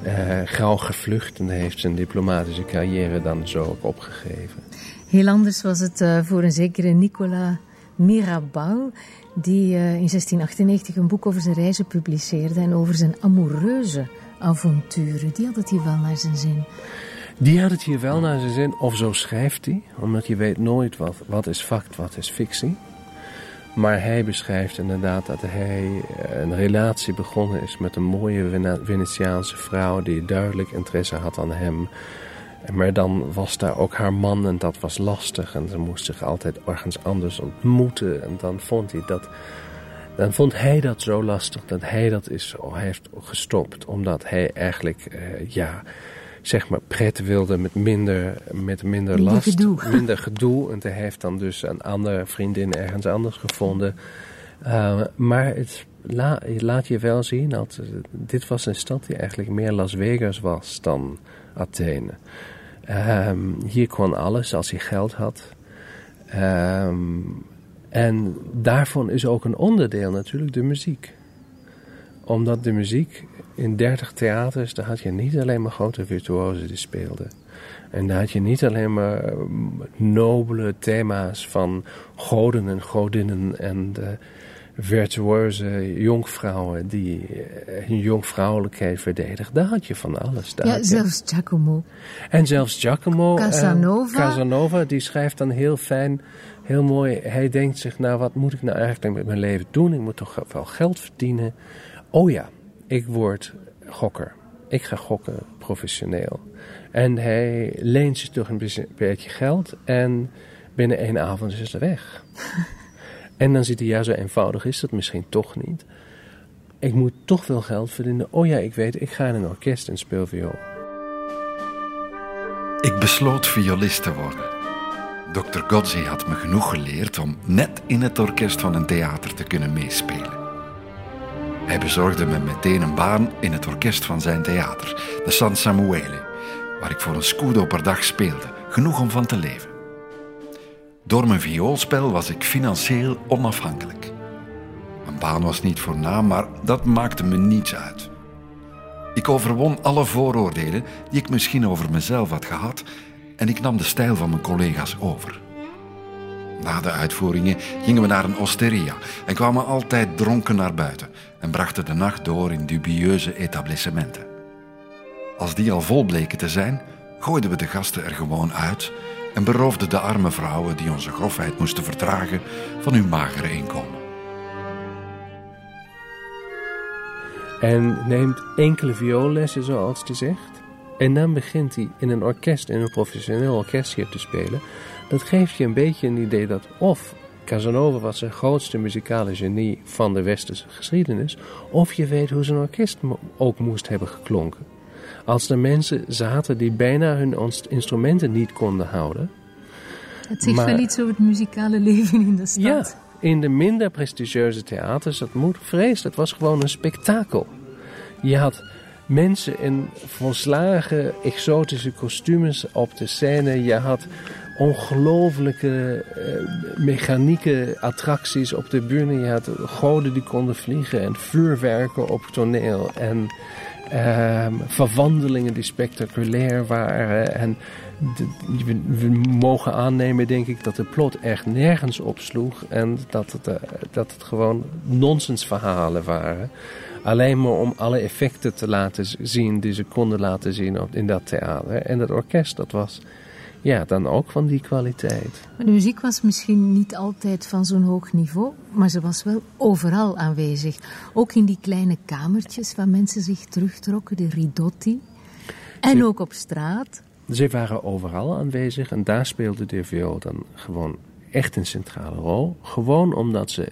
uh, gauw gevlucht en heeft zijn diplomatische carrière dan zo ook opgegeven. Heel anders was het uh, voor een zekere Nicolas Mirabeau, die uh, in 1698 een boek over zijn reizen publiceerde en over zijn amoureuze avonturen. Die had het hier wel naar zijn zin. Die had het hier wel naar zijn zin, of zo schrijft hij, omdat je weet nooit wat, wat is fact, wat is fictie. Maar hij beschrijft inderdaad dat hij een relatie begonnen is met een mooie Venetiaanse vrouw die duidelijk interesse had aan hem. Maar dan was daar ook haar man en dat was lastig en ze moest zich altijd ergens anders ontmoeten. En dan vond hij dat, dan vond hij dat zo lastig dat hij dat is, heeft gestopt. Omdat hij eigenlijk, uh, ja, zeg maar pret wilde met minder, met minder last, gedoe. minder gedoe. En hij heeft dan dus een andere vriendin ergens anders gevonden. Uh, maar het la, laat je wel zien dat dit was een stad die eigenlijk meer Las Vegas was dan Athene. Um, hier kon alles als hij geld had. Um, en daarvan is ook een onderdeel natuurlijk de muziek. Omdat de muziek in 30 theaters, daar had je niet alleen maar grote virtuosen die speelden. En daar had je niet alleen maar nobele thema's van goden en godinnen en de virtuoze jonkvrouwen die hun jonkvrouwelijkheid verdedigden. Daar had je van alles. Daar ja, zelfs Giacomo. En zelfs Giacomo. Casanova. Uh, Casanova, die schrijft dan heel fijn, heel mooi. Hij denkt zich, nou wat moet ik nou eigenlijk met mijn leven doen? Ik moet toch wel geld verdienen. Oh ja, ik word gokker. Ik ga gokken professioneel. En hij leent zich toch een beetje geld en binnen één avond is het weg. en dan ziet hij, ja, zo eenvoudig is dat misschien toch niet. Ik moet toch veel geld verdienen. Oh ja, ik weet, ik ga in een orkest en speel viool. Ik besloot violist te worden. Dr. Gozzi had me genoeg geleerd om net in het orkest van een theater te kunnen meespelen. Hij bezorgde me meteen een baan in het orkest van zijn theater, de San Samuele, waar ik voor een scudo per dag speelde, genoeg om van te leven. Door mijn vioolspel was ik financieel onafhankelijk. Een baan was niet voornaam, maar dat maakte me niets uit. Ik overwon alle vooroordelen die ik misschien over mezelf had gehad en ik nam de stijl van mijn collega's over. Na de uitvoeringen gingen we naar een osteria en kwamen altijd dronken naar buiten en brachten de nacht door in dubieuze etablissementen. Als die al vol bleken te zijn, gooiden we de gasten er gewoon uit en beroofden de arme vrouwen die onze grofheid moesten vertragen van hun magere inkomen. En neemt enkele vioollessen, zoals hij zegt. En dan begint hij in een orkest, in een professioneel orkest hier te spelen. Dat geeft je een beetje een idee dat of Casanova was de grootste muzikale genie van de westerse geschiedenis, of je weet hoe zijn orkest ook moest hebben geklonken. Als er mensen zaten die bijna hun instrumenten niet konden houden. Het zegt wel iets over het muzikale leven in de stad. Ja, in de minder prestigieuze theaters, dat moet vrees, dat was gewoon een spektakel. Je had mensen in volslagen exotische kostuums op de scène. Je had ongelooflijke uh, mechanieke attracties op de bühne. Je had goden die konden vliegen en vuurwerken op toneel. En uh, verwandelingen die spectaculair waren. En we, mogen aannemen, denk ik, dat de plot echt nergens opsloeg. En dat het, uh, dat het gewoon nonsensverhalen waren. Alleen maar om alle effecten te laten zien die ze konden laten zien in dat theater. En dat orkest, dat was ja, dan ook van die kwaliteit. de muziek was misschien niet altijd van zo'n hoog niveau, maar ze was wel overal aanwezig. Ook in die kleine kamertjes waar mensen zich terugtrokken, de ridotti. En ook op straat. Ze waren overal aanwezig en daar speelde de viool dan gewoon echt een centrale rol. Gewoon omdat ze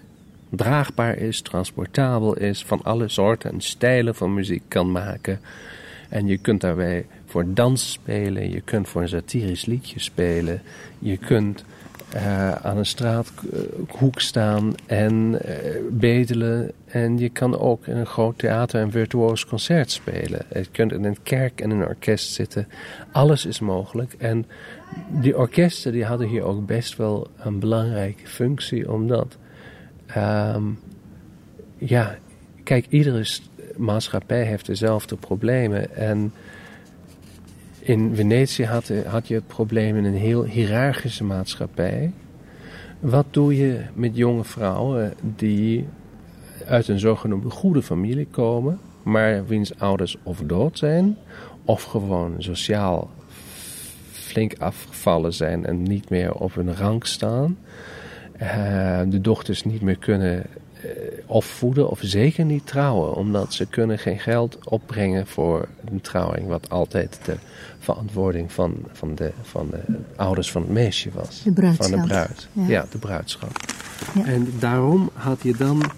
draagbaar is, transportabel is, van alle soorten en stijlen van muziek kan maken. En je kunt daarbij voor dans spelen, je kunt voor een satirisch liedje spelen, je kunt uh, aan een straathoek staan en uh, bedelen. En je kan ook in een groot theater een virtuoos concert spelen. Je kunt in een kerk en een orkest zitten. Alles is mogelijk. En die orkesten die hadden hier ook best wel een belangrijke functie, omdat... Um, ja, kijk, iedere maatschappij heeft dezelfde problemen. En in Venetië had, had je het probleem in een heel hiërarchische maatschappij. Wat doe je met jonge vrouwen die uit een zogenoemde goede familie komen, maar wiens ouders of dood zijn, of gewoon sociaal flink afgevallen zijn en niet meer op hun rang staan. Uh, de dochters niet meer kunnen uh, of voeden of zeker niet trouwen, omdat ze kunnen geen geld opbrengen voor een trouwing, wat altijd de verantwoording van, van, de, van de ouders van het meisje was. De bruidschap. Van de bruid. Ja, de bruidschap. Ja. En daarom had je dan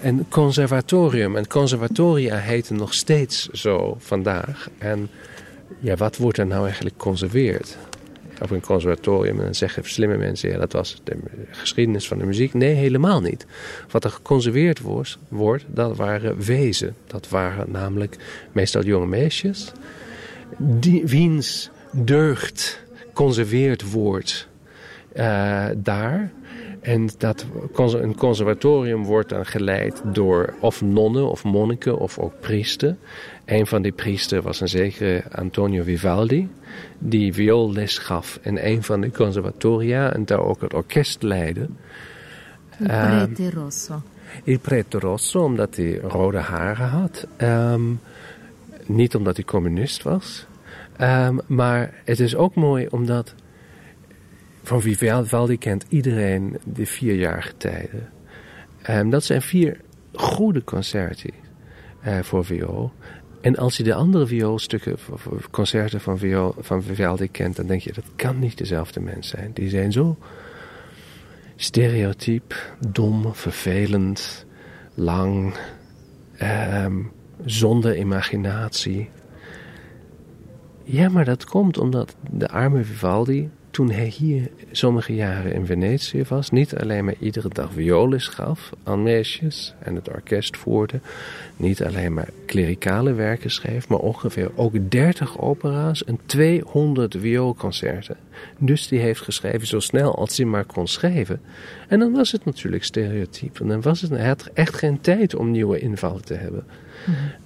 een conservatorium. En conservatoria heten nog steeds zo vandaag. En ja, wat wordt er nou eigenlijk conserveerd? Op een conservatorium en dan zeggen slimme mensen, ja, dat was de geschiedenis van de muziek. Nee, helemaal niet. Wat er geconserveerd wordt, wordt dat waren wezen. Dat waren namelijk meestal jonge meisjes die, wiens deugd conserveerd wordt uh, daar. En dat een conservatorium wordt dan geleid door of nonnen of monniken of ook priesten. Een van die priesten was een zekere Antonio Vivaldi, die vioolles gaf in een van de conservatoria en daar ook het orkest leidde. Il prete um, rosso. Il prete rosso, omdat hij rode haren had. Um, niet omdat hij communist was. Um, maar het is ook mooi omdat van Vivaldi kent iedereen de vierjarige tijden. Um, dat zijn vier goede concerten uh, voor viool. En als je de andere vioolstukken, concerten van, viool, van Vivaldi kent, dan denk je dat kan niet dezelfde mens zijn. Die zijn zo stereotyp, dom, vervelend, lang, um, zonder imaginatie. Ja, maar dat komt omdat de arme Vivaldi toen hij hier sommige jaren in Venetië was, niet alleen maar iedere dag violis gaf aan meisjes en het orkest voerde, niet alleen maar klerikale werken schreef, maar ongeveer ook 30 opera's en 200 vioolconcerten. Dus die heeft geschreven zo snel als hij maar kon schrijven. En dan was het natuurlijk stereotyp. En dan was het, hij had echt geen tijd om nieuwe invallen te hebben.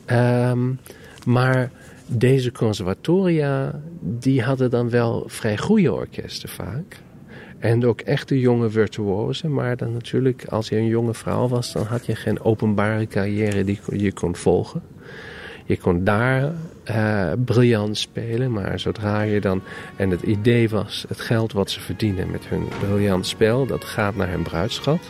Ehm, maar deze conservatoria, die hadden dan wel vrij goede orkesten vaak. En ook echte jonge virtuozen. Maar dan natuurlijk, als je een jonge vrouw was, dan had je geen openbare carrière die je kon volgen. Je kon daar uh, briljant spelen, maar zodra je dan... En het idee was, het geld wat ze verdienen met hun briljant spel, dat gaat naar hun bruidschat.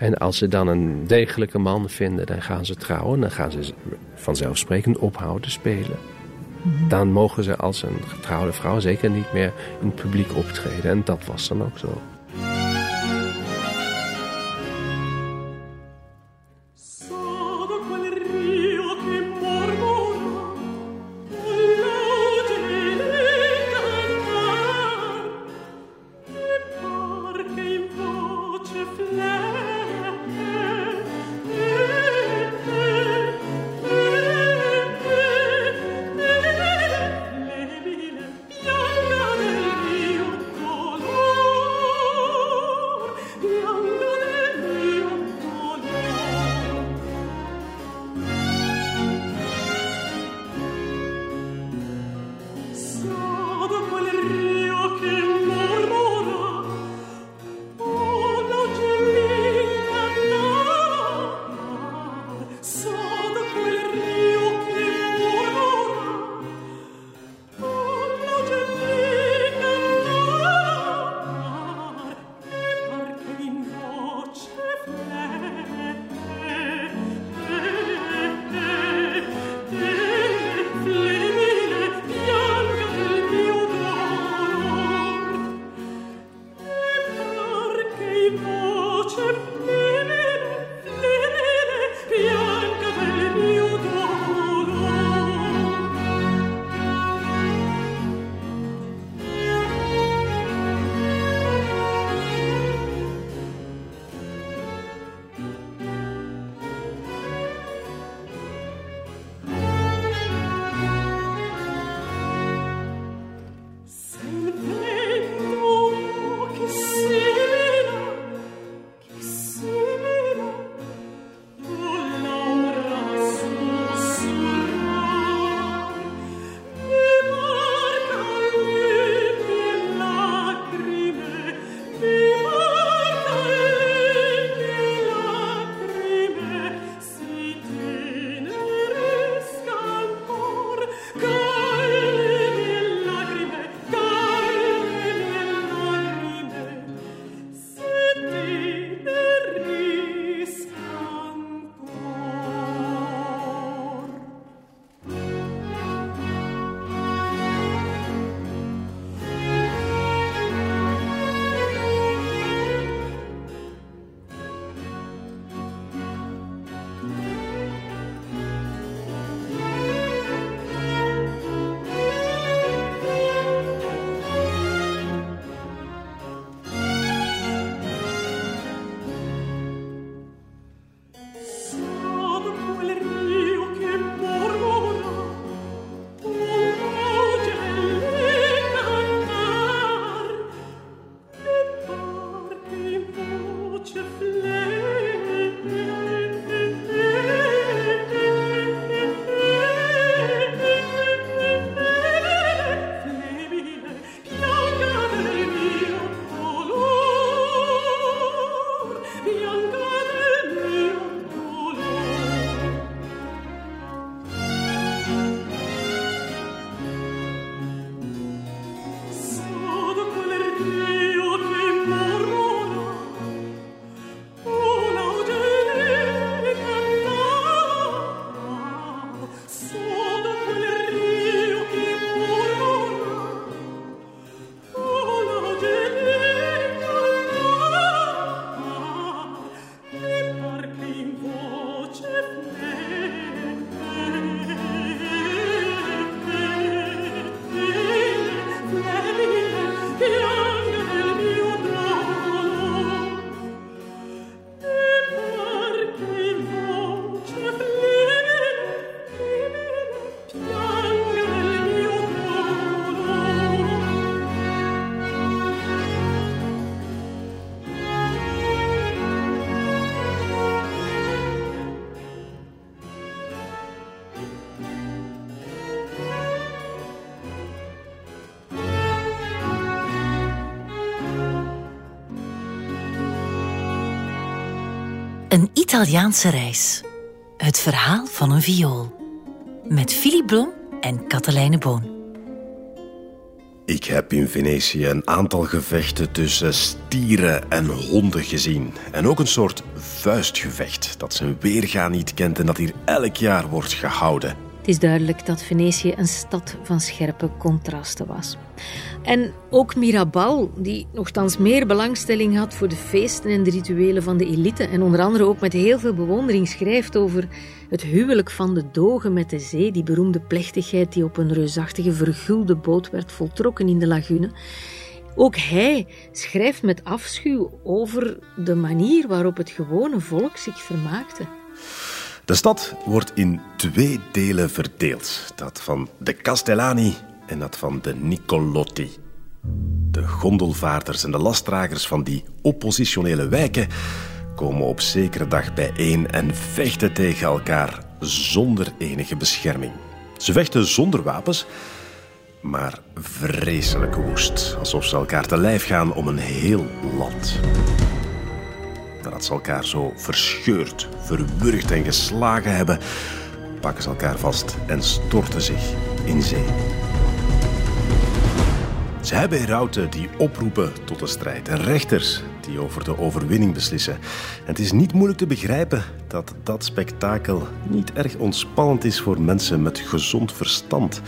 En als ze dan een degelijke man vinden, dan gaan ze trouwen. Dan gaan ze vanzelfsprekend ophouden spelen. Mhm. Dan mogen ze als een getrouwde vrouw zeker niet meer in het publiek optreden. En dat was dan ook zo. Italiaanse reis. Het verhaal van een viool. Met Philip Blom en Katelijne Boon. Ik heb in Venetië een aantal gevechten tussen stieren en honden gezien. En ook een soort vuistgevecht dat zijn weerga niet kent en dat hier elk jaar wordt gehouden. Het is duidelijk dat Venetië een stad van scherpe contrasten was. En ook Mirabal, die nogthans meer belangstelling had voor de feesten en de rituelen van de elite en onder andere ook met heel veel bewondering schrijft over het huwelijk van de dogen met de zee, die beroemde plechtigheid die op een reusachtige vergulde boot werd voltrokken in de lagune. Ook hij schrijft met afschuw over de manier waarop het gewone volk zich vermaakte. De stad wordt in twee delen verdeeld. Dat van de Castellani en dat van de Nicolotti. De gondelvaarders en de lastdragers van die oppositionele wijken komen op zekere dag bijeen en vechten tegen elkaar zonder enige bescherming. Ze vechten zonder wapens, maar vreselijk woest, alsof ze elkaar te lijf gaan om een heel land. Nadat ze elkaar zo verscheurd, verwurgd en geslagen hebben, pakken ze elkaar vast en storten zich in zee. Ze hebben herauten die oproepen tot de strijd en rechters die over de overwinning beslissen. En het is niet moeilijk te begrijpen dat dat spektakel niet erg ontspannend is voor mensen met gezond verstand.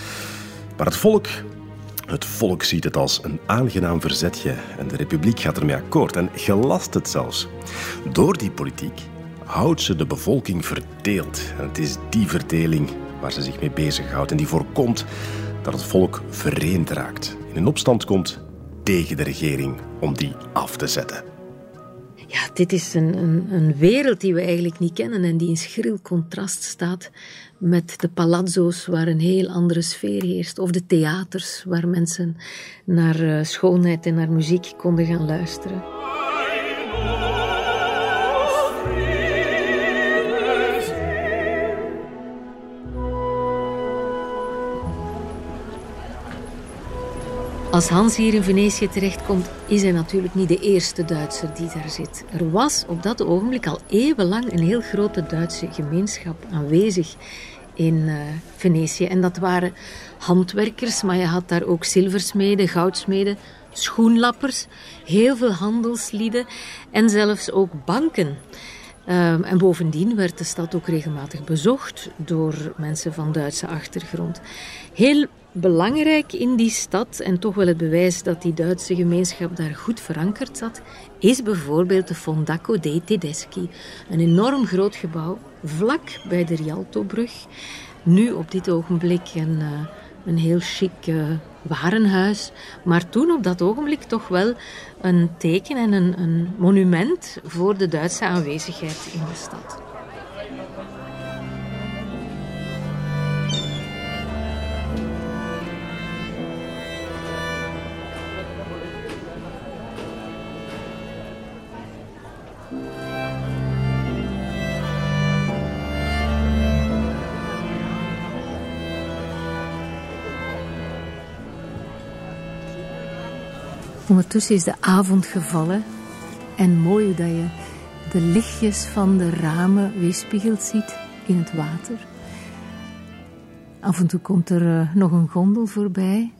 Maar het volk, het volk ziet het als een aangenaam verzetje en de republiek gaat ermee akkoord en gelast het zelfs. Door die politiek houdt ze de bevolking verdeeld. En het is die verdeling waar ze zich mee bezighoudt en die voorkomt dat het volk vereend raakt, in een opstand komt tegen de regering om die af te zetten. Ja, dit is een, een, een, wereld die we eigenlijk niet kennen en die in schril contrast staat met de palazzo's waar een heel andere sfeer heerst, of de theaters waar mensen naar uh, schoonheid en naar muziek konden gaan luisteren. Als Hans hier in Venetië terechtkomt, is hij natuurlijk niet de eerste Duitser die daar zit. Er was op dat ogenblik al eeuwenlang een heel grote Duitse gemeenschap aanwezig in uh, Venetië. En dat waren handwerkers, maar je had daar ook zilversmeden, goudsmeden, schoenlappers, heel veel handelslieden en zelfs ook banken. Um, en bovendien werd de stad ook regelmatig bezocht door mensen van Duitse achtergrond. Heel belangrijk in die stad, en toch wel het bewijs dat die Duitse gemeenschap daar goed verankerd zat, is bijvoorbeeld de Fondaco dei Tedeschi. Een enorm groot gebouw vlak bij de Rialtobrug. Nu op dit ogenblik een, uh, een heel chic uh, warenhuis. Maar toen op dat ogenblik toch wel een teken en een, een monument voor de Duitse aanwezigheid in de stad. Ondertussen is de avond gevallen en mooi dat je de lichtjes van de ramen weerspiegeld ziet in het water. Af en toe komt er uh, nog een gondel voorbij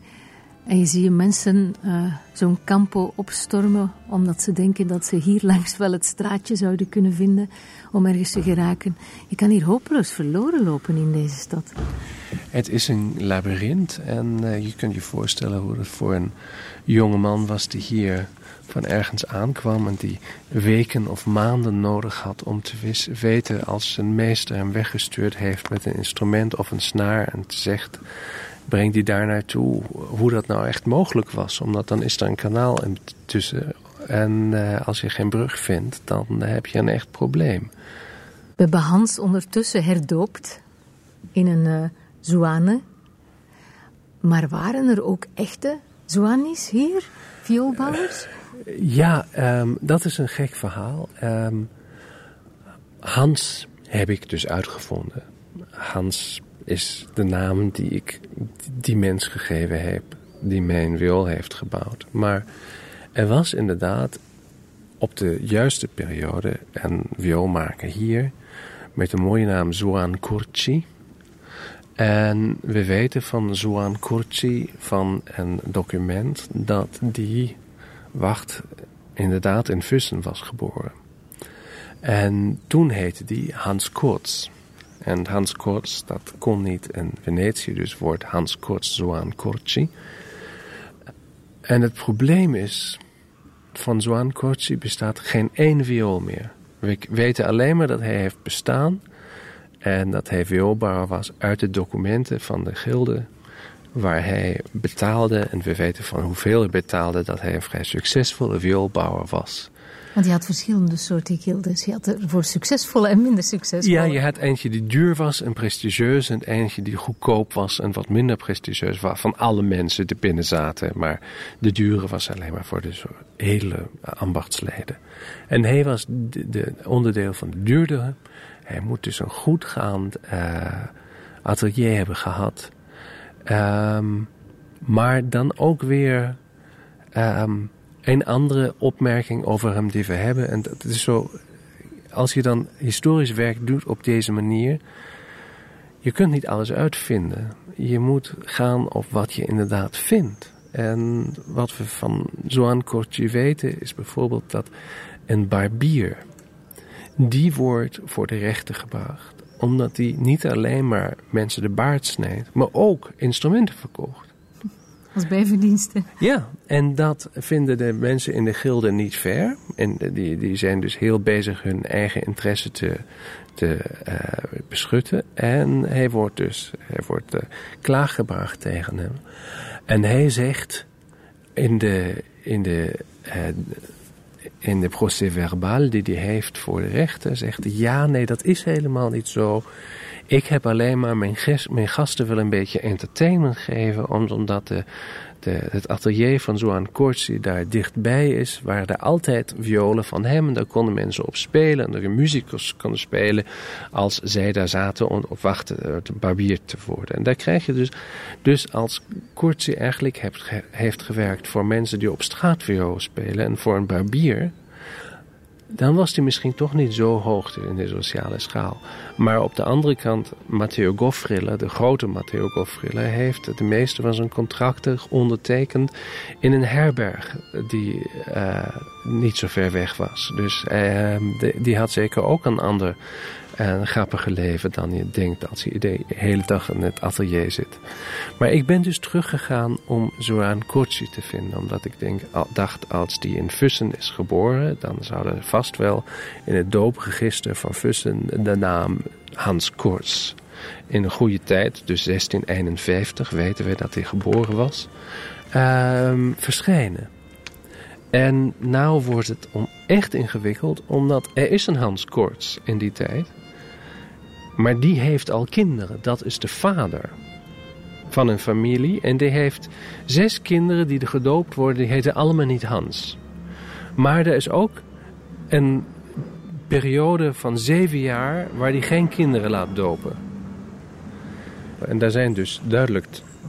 en je ziet mensen uh, zo'n campo opstormen omdat ze denken dat ze hier langs wel het straatje zouden kunnen vinden om ergens te geraken. Je kan hier hopeloos verloren lopen in deze stad. Het is een labyrint en uh, je kunt je voorstellen hoe het voor een jonge man was die hier van ergens aankwam en die weken of maanden nodig had om te weten als zijn meester hem weggestuurd heeft met een instrument of een snaar en zegt breng die daar naartoe hoe dat nou echt mogelijk was. Omdat dan is er een kanaal tussen en uh, als je geen brug vindt, dan heb je een echt probleem. We hebben Hans ondertussen herdoopt in een uh. Maar waren er ook echte zouanis hier, vioolbouwers? Ja, um, dat is een gek verhaal. Um, Hans heb ik dus uitgevonden. Hans is de naam die ik die mens gegeven heb, die mijn viool heeft gebouwd. Maar er was inderdaad op de juiste periode een viool maken hier met de mooie naam Zoan Kurci. En we weten van Zoan Kurci van een document dat die wacht inderdaad in Fussen was geboren. En toen heette die Hans Kurz. En Hans Kurz, dat kon niet in Venetië, dus wordt Hans Kurz Zoan Kurci. En het probleem is, van Zoan Kurci bestaat geen één viool meer. We weten alleen maar dat hij heeft bestaan en dat hij vioolbouwer was uit de documenten van de gilde waar hij betaalde. En we weten van hoeveel hij betaalde dat hij een vrij succesvolle vioolbouwer was. Want je had verschillende soorten gildes. Je had er voor succesvolle en minder succesvolle. Ja, je had eentje die duur was en prestigieus. En eentje die goedkoop was en wat minder prestigieus was. Van alle mensen die binnen zaten. Maar de dure was alleen maar voor de hele ambachtsleden. En hij was de, de onderdeel van de duurdere. Hij moet dus een goedgaand uh, atelier hebben gehad. Um, maar dan ook weer um, een andere opmerking over hem die we hebben. En dat is zo, als je dan historisch werk doet op deze manier, je kunt niet alles uitvinden. Je moet gaan op wat je inderdaad vindt. En wat we van Zoan Kortje weten is bijvoorbeeld dat een barbier, die wordt voor de rechter gebracht. Omdat hij niet alleen maar mensen de baard snijdt, maar ook instrumenten verkocht. Als bijverdiensten. Ja, en dat vinden de mensen in de gilde niet fair. En die, die zijn dus heel bezig hun eigen interesse te, te uh, beschutten. En hij wordt dus hij wordt, uh, klaaggebracht tegen hem. En hij zegt in de, in de, uh, in de procès-verbal die hij heeft voor de rechter, zegt ja, nee, dat is helemaal niet zo. Ik heb alleen maar mijn, mijn gasten wel een beetje entertainment geven, omdat de, de, het atelier van Zoan Kortsi daar dichtbij is, waren er altijd violen van hem. Daar konden mensen op spelen en er muzikus konden spelen als zij daar zaten om op wachten te barbier te worden. En daar krijg je dus, dus als Kortsi eigenlijk heeft, heeft gewerkt voor mensen die op straat viool spelen en voor een barbier, dan was hij misschien toch niet zo hoog in de sociale schaal. Maar op de andere kant, Matteo Goffrilla, de grote Matteo Goffrilla, heeft de meeste van zijn contracten ondertekend in een herberg die uh, niet zo ver weg was. Dus uh, die had zeker ook een ander en grappiger leven dan je denkt als je de hele dag in het atelier zit. Maar ik ben dus teruggegaan om Zoran Kortsi te vinden. Omdat ik denk, dacht als die in Fussen is geboren, dan zou er vast wel in het doopregister van Fussen de naam Hans Korts in een goede tijd, dus 1651, weten we dat hij geboren was, um, verschijnen. En nou wordt het om echt ingewikkeld, omdat er is een Hans Korts in die tijd. Maar die heeft al kinderen. Dat is de vader van een familie. En die heeft zes kinderen die er gedoopt worden. Die heten allemaal niet Hans. Maar er is ook een periode van zeven jaar waar hij geen kinderen laat dopen. En daar zijn dus duidelijk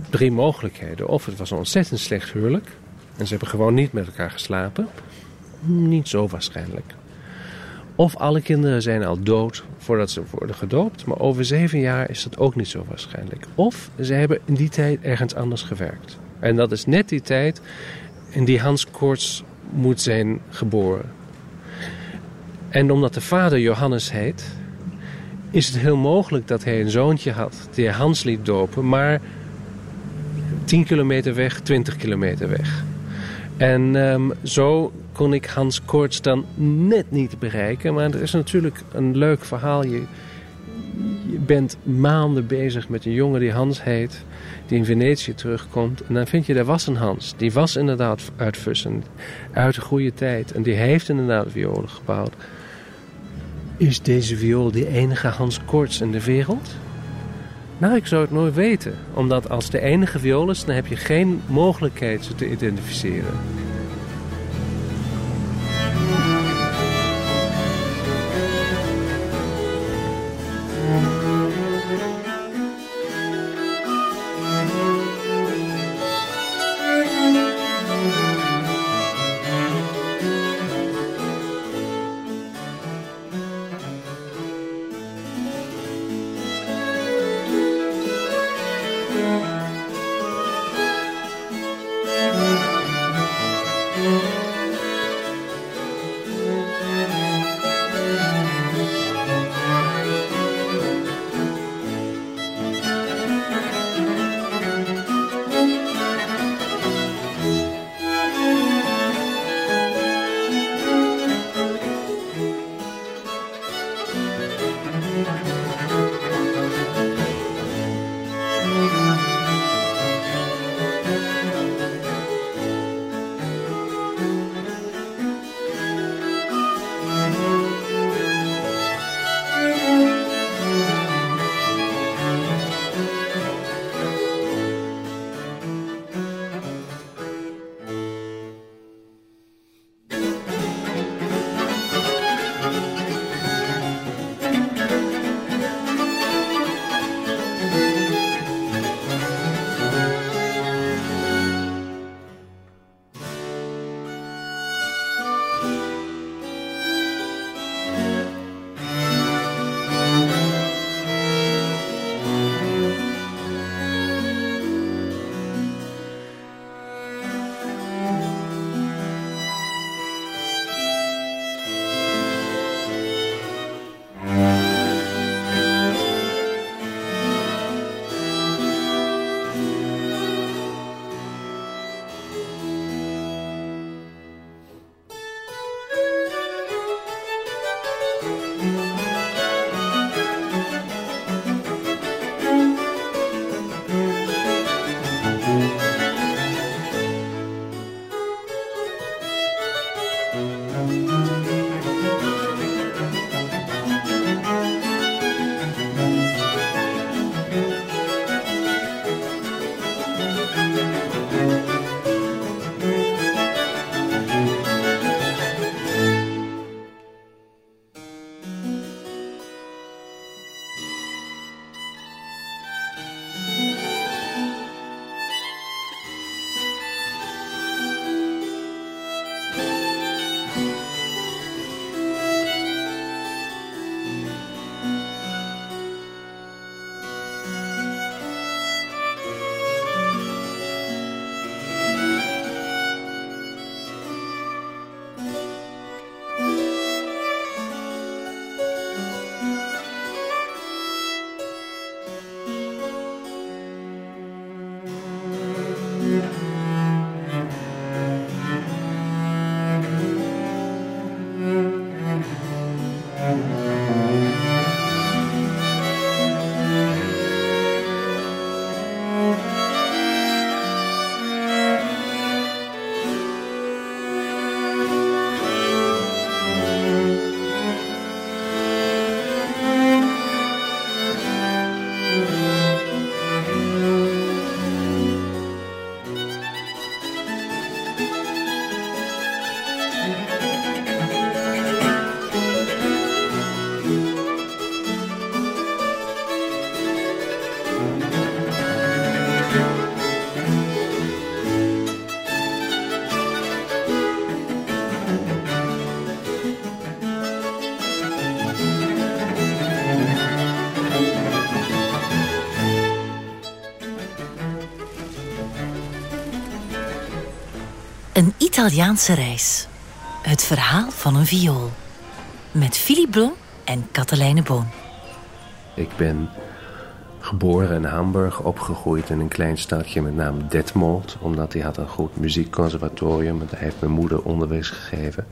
drie mogelijkheden. Of het was een ontzettend slecht huwelijk. En ze hebben gewoon niet met elkaar geslapen. Niet zo waarschijnlijk. Of alle kinderen zijn al dood voordat ze worden gedoopt. Maar over zeven jaar is dat ook niet zo waarschijnlijk. Of ze hebben in die tijd ergens anders gewerkt. En dat is net die tijd in die Hans Koorts moet zijn geboren. En omdat de vader Johannes heet, is het heel mogelijk dat hij een zoontje had die Hans liet dopen, maar 10 kilometer weg, 20 kilometer weg. En um, zo kon ik Hans Koorts dan net niet bereiken. Maar er is natuurlijk een leuk verhaal. Je, je bent maanden bezig met een jongen die Hans heet, die in Venetië terugkomt. En dan vind je, er was een Hans. Die was inderdaad uit Fussen, uit de goede tijd. En die heeft inderdaad violen gebouwd. Is deze viool de enige Hans Koorts in de wereld? Nou, ik zou het nooit weten. Omdat als de enige viool is, dan heb je geen mogelijkheid ze te identificeren. Italiaanse reis. Het verhaal van een viool. Met Philip Blom en Katelijne Boon. Ik ben geboren in Hamburg, opgegroeid in een klein stadje met naam Detmold. Omdat hij had een goed muziekconservatorium. En daar heeft mijn moeder onderwijs gegeven.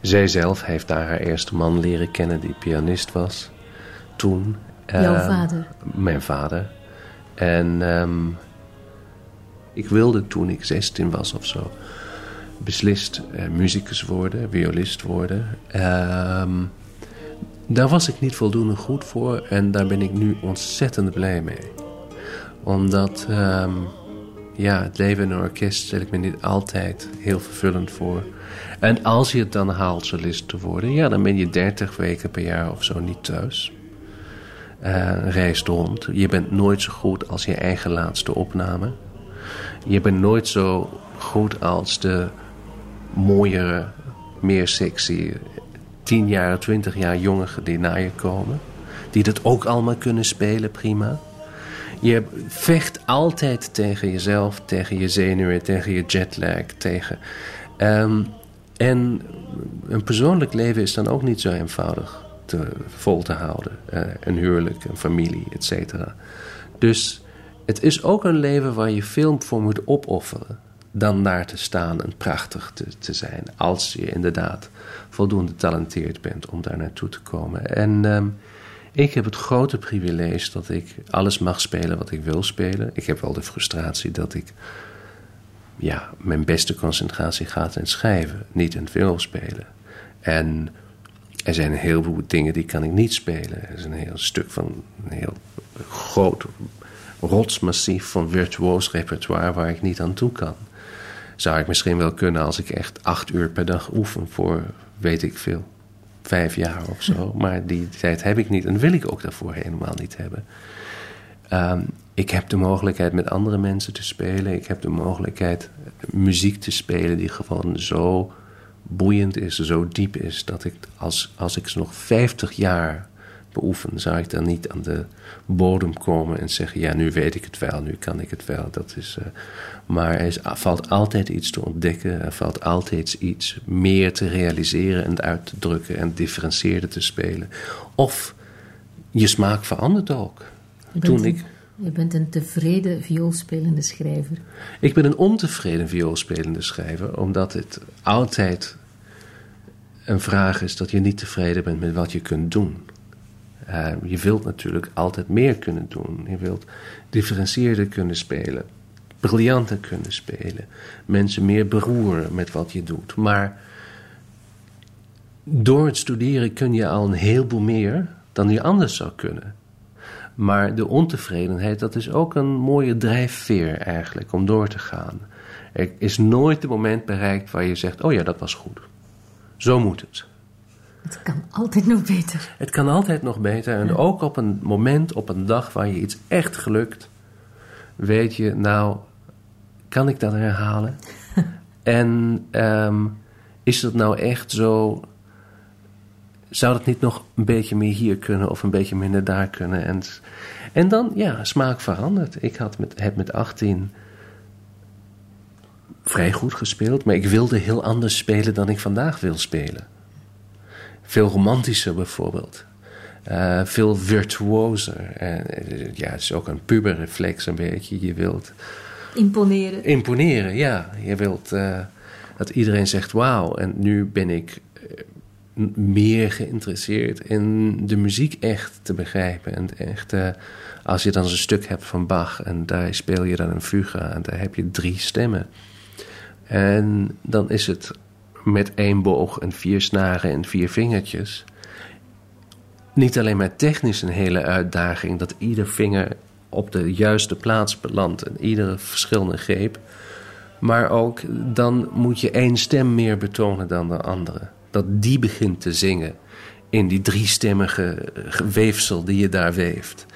Zij zelf heeft daar haar eerste man leren kennen die pianist was. Toen. Jouw uh, vader? Mijn vader. En um, ik wilde toen ik 16 was of zo beslist uh, muzikus worden, violist worden. Uh, daar was ik niet voldoende goed voor en daar ben ik nu ontzettend blij mee. Omdat um, ja, het leven in een orkest stel ik me niet altijd heel vervullend voor. En als je het dan haalt solist te worden, ja, dan ben je 30 weken per jaar of zo niet thuis. Uh, reist rond. Je bent nooit zo goed als je eigen laatste opname. Je bent nooit zo goed als de mooiere, meer sexy, tien jaar, twintig jaar jongeren die naar je komen. Die dat ook allemaal kunnen spelen, prima. Je vecht altijd tegen jezelf, tegen je zenuwen, tegen je jetlag. Tegen, um, en een persoonlijk leven is dan ook niet zo eenvoudig te, vol te houden. Uh, een huwelijk, een familie, et. Dus het is ook een leven waar je veel voor moet opofferen dan daar te staan en prachtig te, te zijn. Als je inderdaad voldoende talenteerd bent om daar naartoe te komen. En um, ik heb het grote privilege dat ik alles mag spelen wat ik wil spelen. Ik heb wel de frustratie dat ik ja, mijn beste concentratie gaat in schrijven, niet in film spelen. En er zijn een heleboel dingen die kan ik niet spelen. Er is een heel stuk van een heel groot rotsmassief van virtuoos repertoire waar ik niet aan toe kan zou ik misschien wel kunnen als ik echt acht uur per dag oefen voor weet ik veel. Vijf jaar of zo. Maar die tijd heb ik niet en wil ik ook daarvoor helemaal niet hebben. Um, ik heb de mogelijkheid met andere mensen te spelen. Ik heb de mogelijkheid muziek te spelen die gewoon zo boeiend is, zo diep is, dat ik als, als ik nog 50 jaar beoefen, zou ik dan niet aan de bodem komen en zeggen: Ja, nu weet ik het wel, nu kan ik het wel. Dat is, uh, maar er, is, valt altijd iets te ontdekken, er valt altijd iets meer te realiseren en uit te drukken en differentieerder te spelen. Of je smaak verandert ook. Je Toen ik. Je bent een tevreden vioolspelende schrijver. Ik ben een ontevreden vioolspelende schrijver, omdat het altijd een vraag is dat je niet tevreden bent met wat je kunt doen. Uh, je wilt natuurlijk altijd meer kunnen doen. Je wilt differentieerder kunnen spelen, briljanter kunnen spelen, mensen meer beroeren met wat je doet. Maar door het studeren kun je al een heleboel meer dan je anders zou kunnen. Maar de ontevredenheid, dat is ook een mooie drijfveer eigenlijk om door te gaan. Er is nooit het moment bereikt waar je zegt: Oh ja, dat was goed. Zo moet het. Het kan altijd nog beter. Het kan altijd nog beter. En ook op een moment, op een dag waar je iets echt gelukt, weet je, nou, kan ik dat herhalen? en ehm, is dat nou echt zo? Zou dat niet nog een beetje meer hier kunnen of een beetje minder daar kunnen? En, en dan, ja, smaak verandert. Ik had met, heb met 18 vrij goed gespeeld, maar ik wilde heel anders spelen dan ik vandaag wil spelen. Veel romantischer bijvoorbeeld. Uh, veel virtuoser. Uh, ja, het is ook een puberreflex een beetje. Je wilt... Imponeren. Imponeren, ja. Je wilt uh, dat iedereen zegt wauw. En nu ben ik meer geïnteresseerd in de muziek echt te begrijpen. En echt, als je dan een stuk hebt van Bach en daar speel je dan een fuga en daar heb je drie stemmen. En dan is het met één boog en vier snaren en vier vingertjes. Niet alleen maar technisch een hele uitdaging dat ieder vinger op de juiste plaats belandt en iedere verschillende greep. Maar ook dan moet je één stem meer betonen dan de andere. Dat die begint te zingen in die driestemmige weefsel die je daar weeft.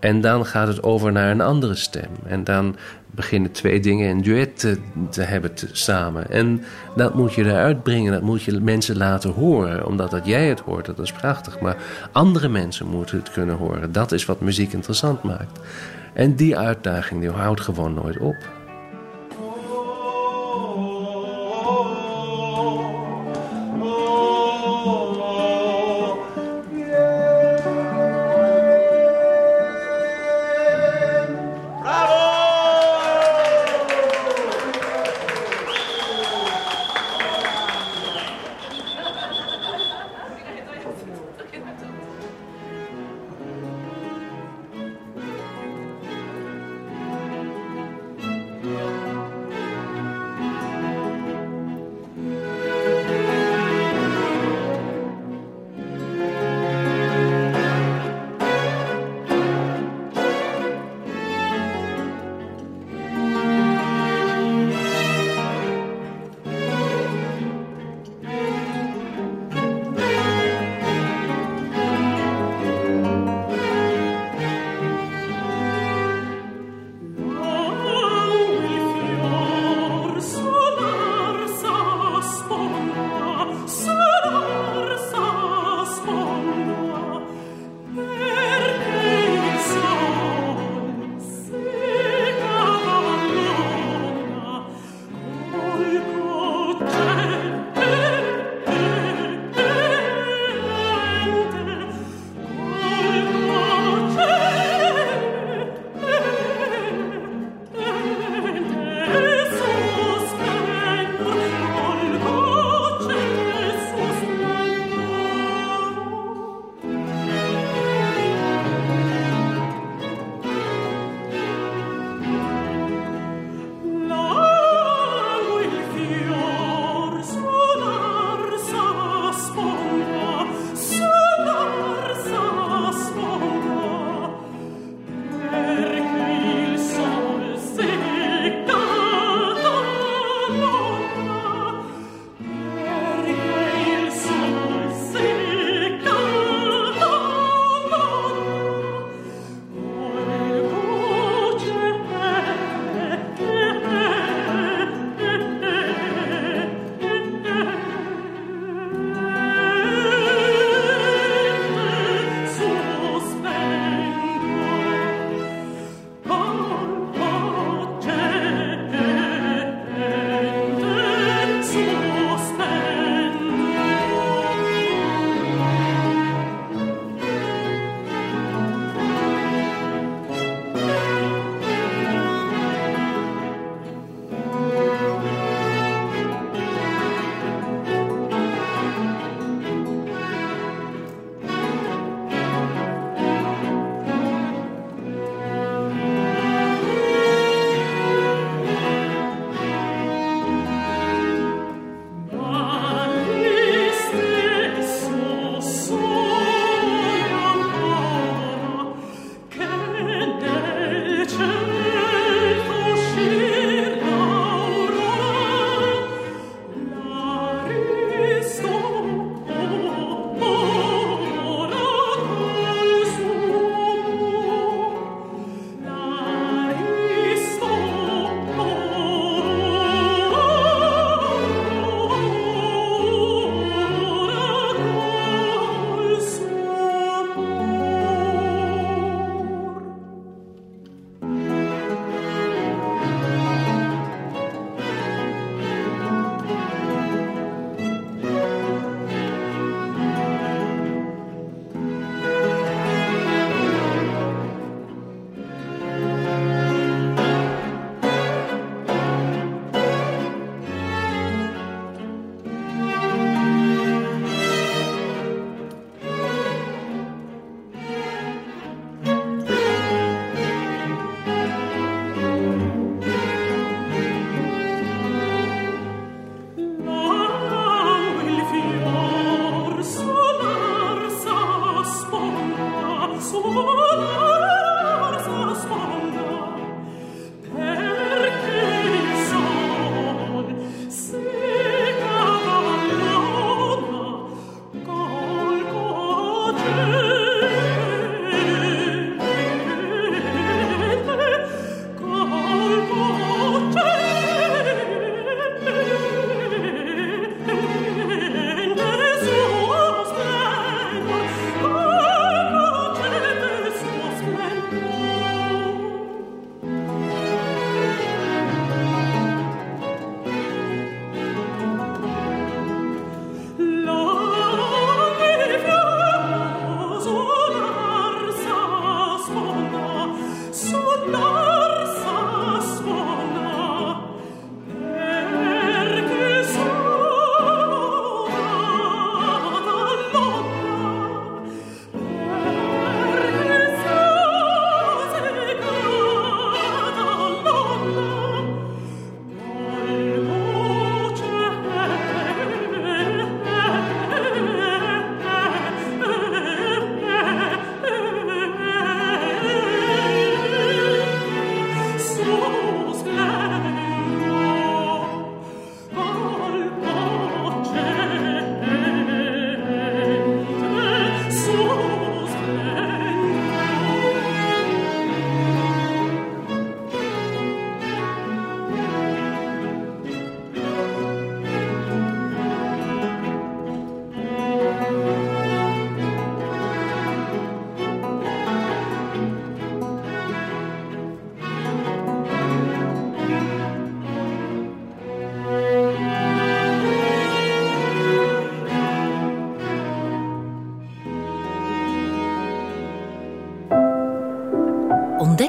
En dan gaat het over naar een andere stem. En dan beginnen twee dingen in duet te, hebben samen. En dat moet je eruit brengen, dat moet je mensen laten horen. Omdat dat jij het hoort, dat is prachtig. Maar andere mensen moeten het kunnen horen. Dat is wat muziek interessant maakt. En die uitdaging die houdt gewoon nooit op.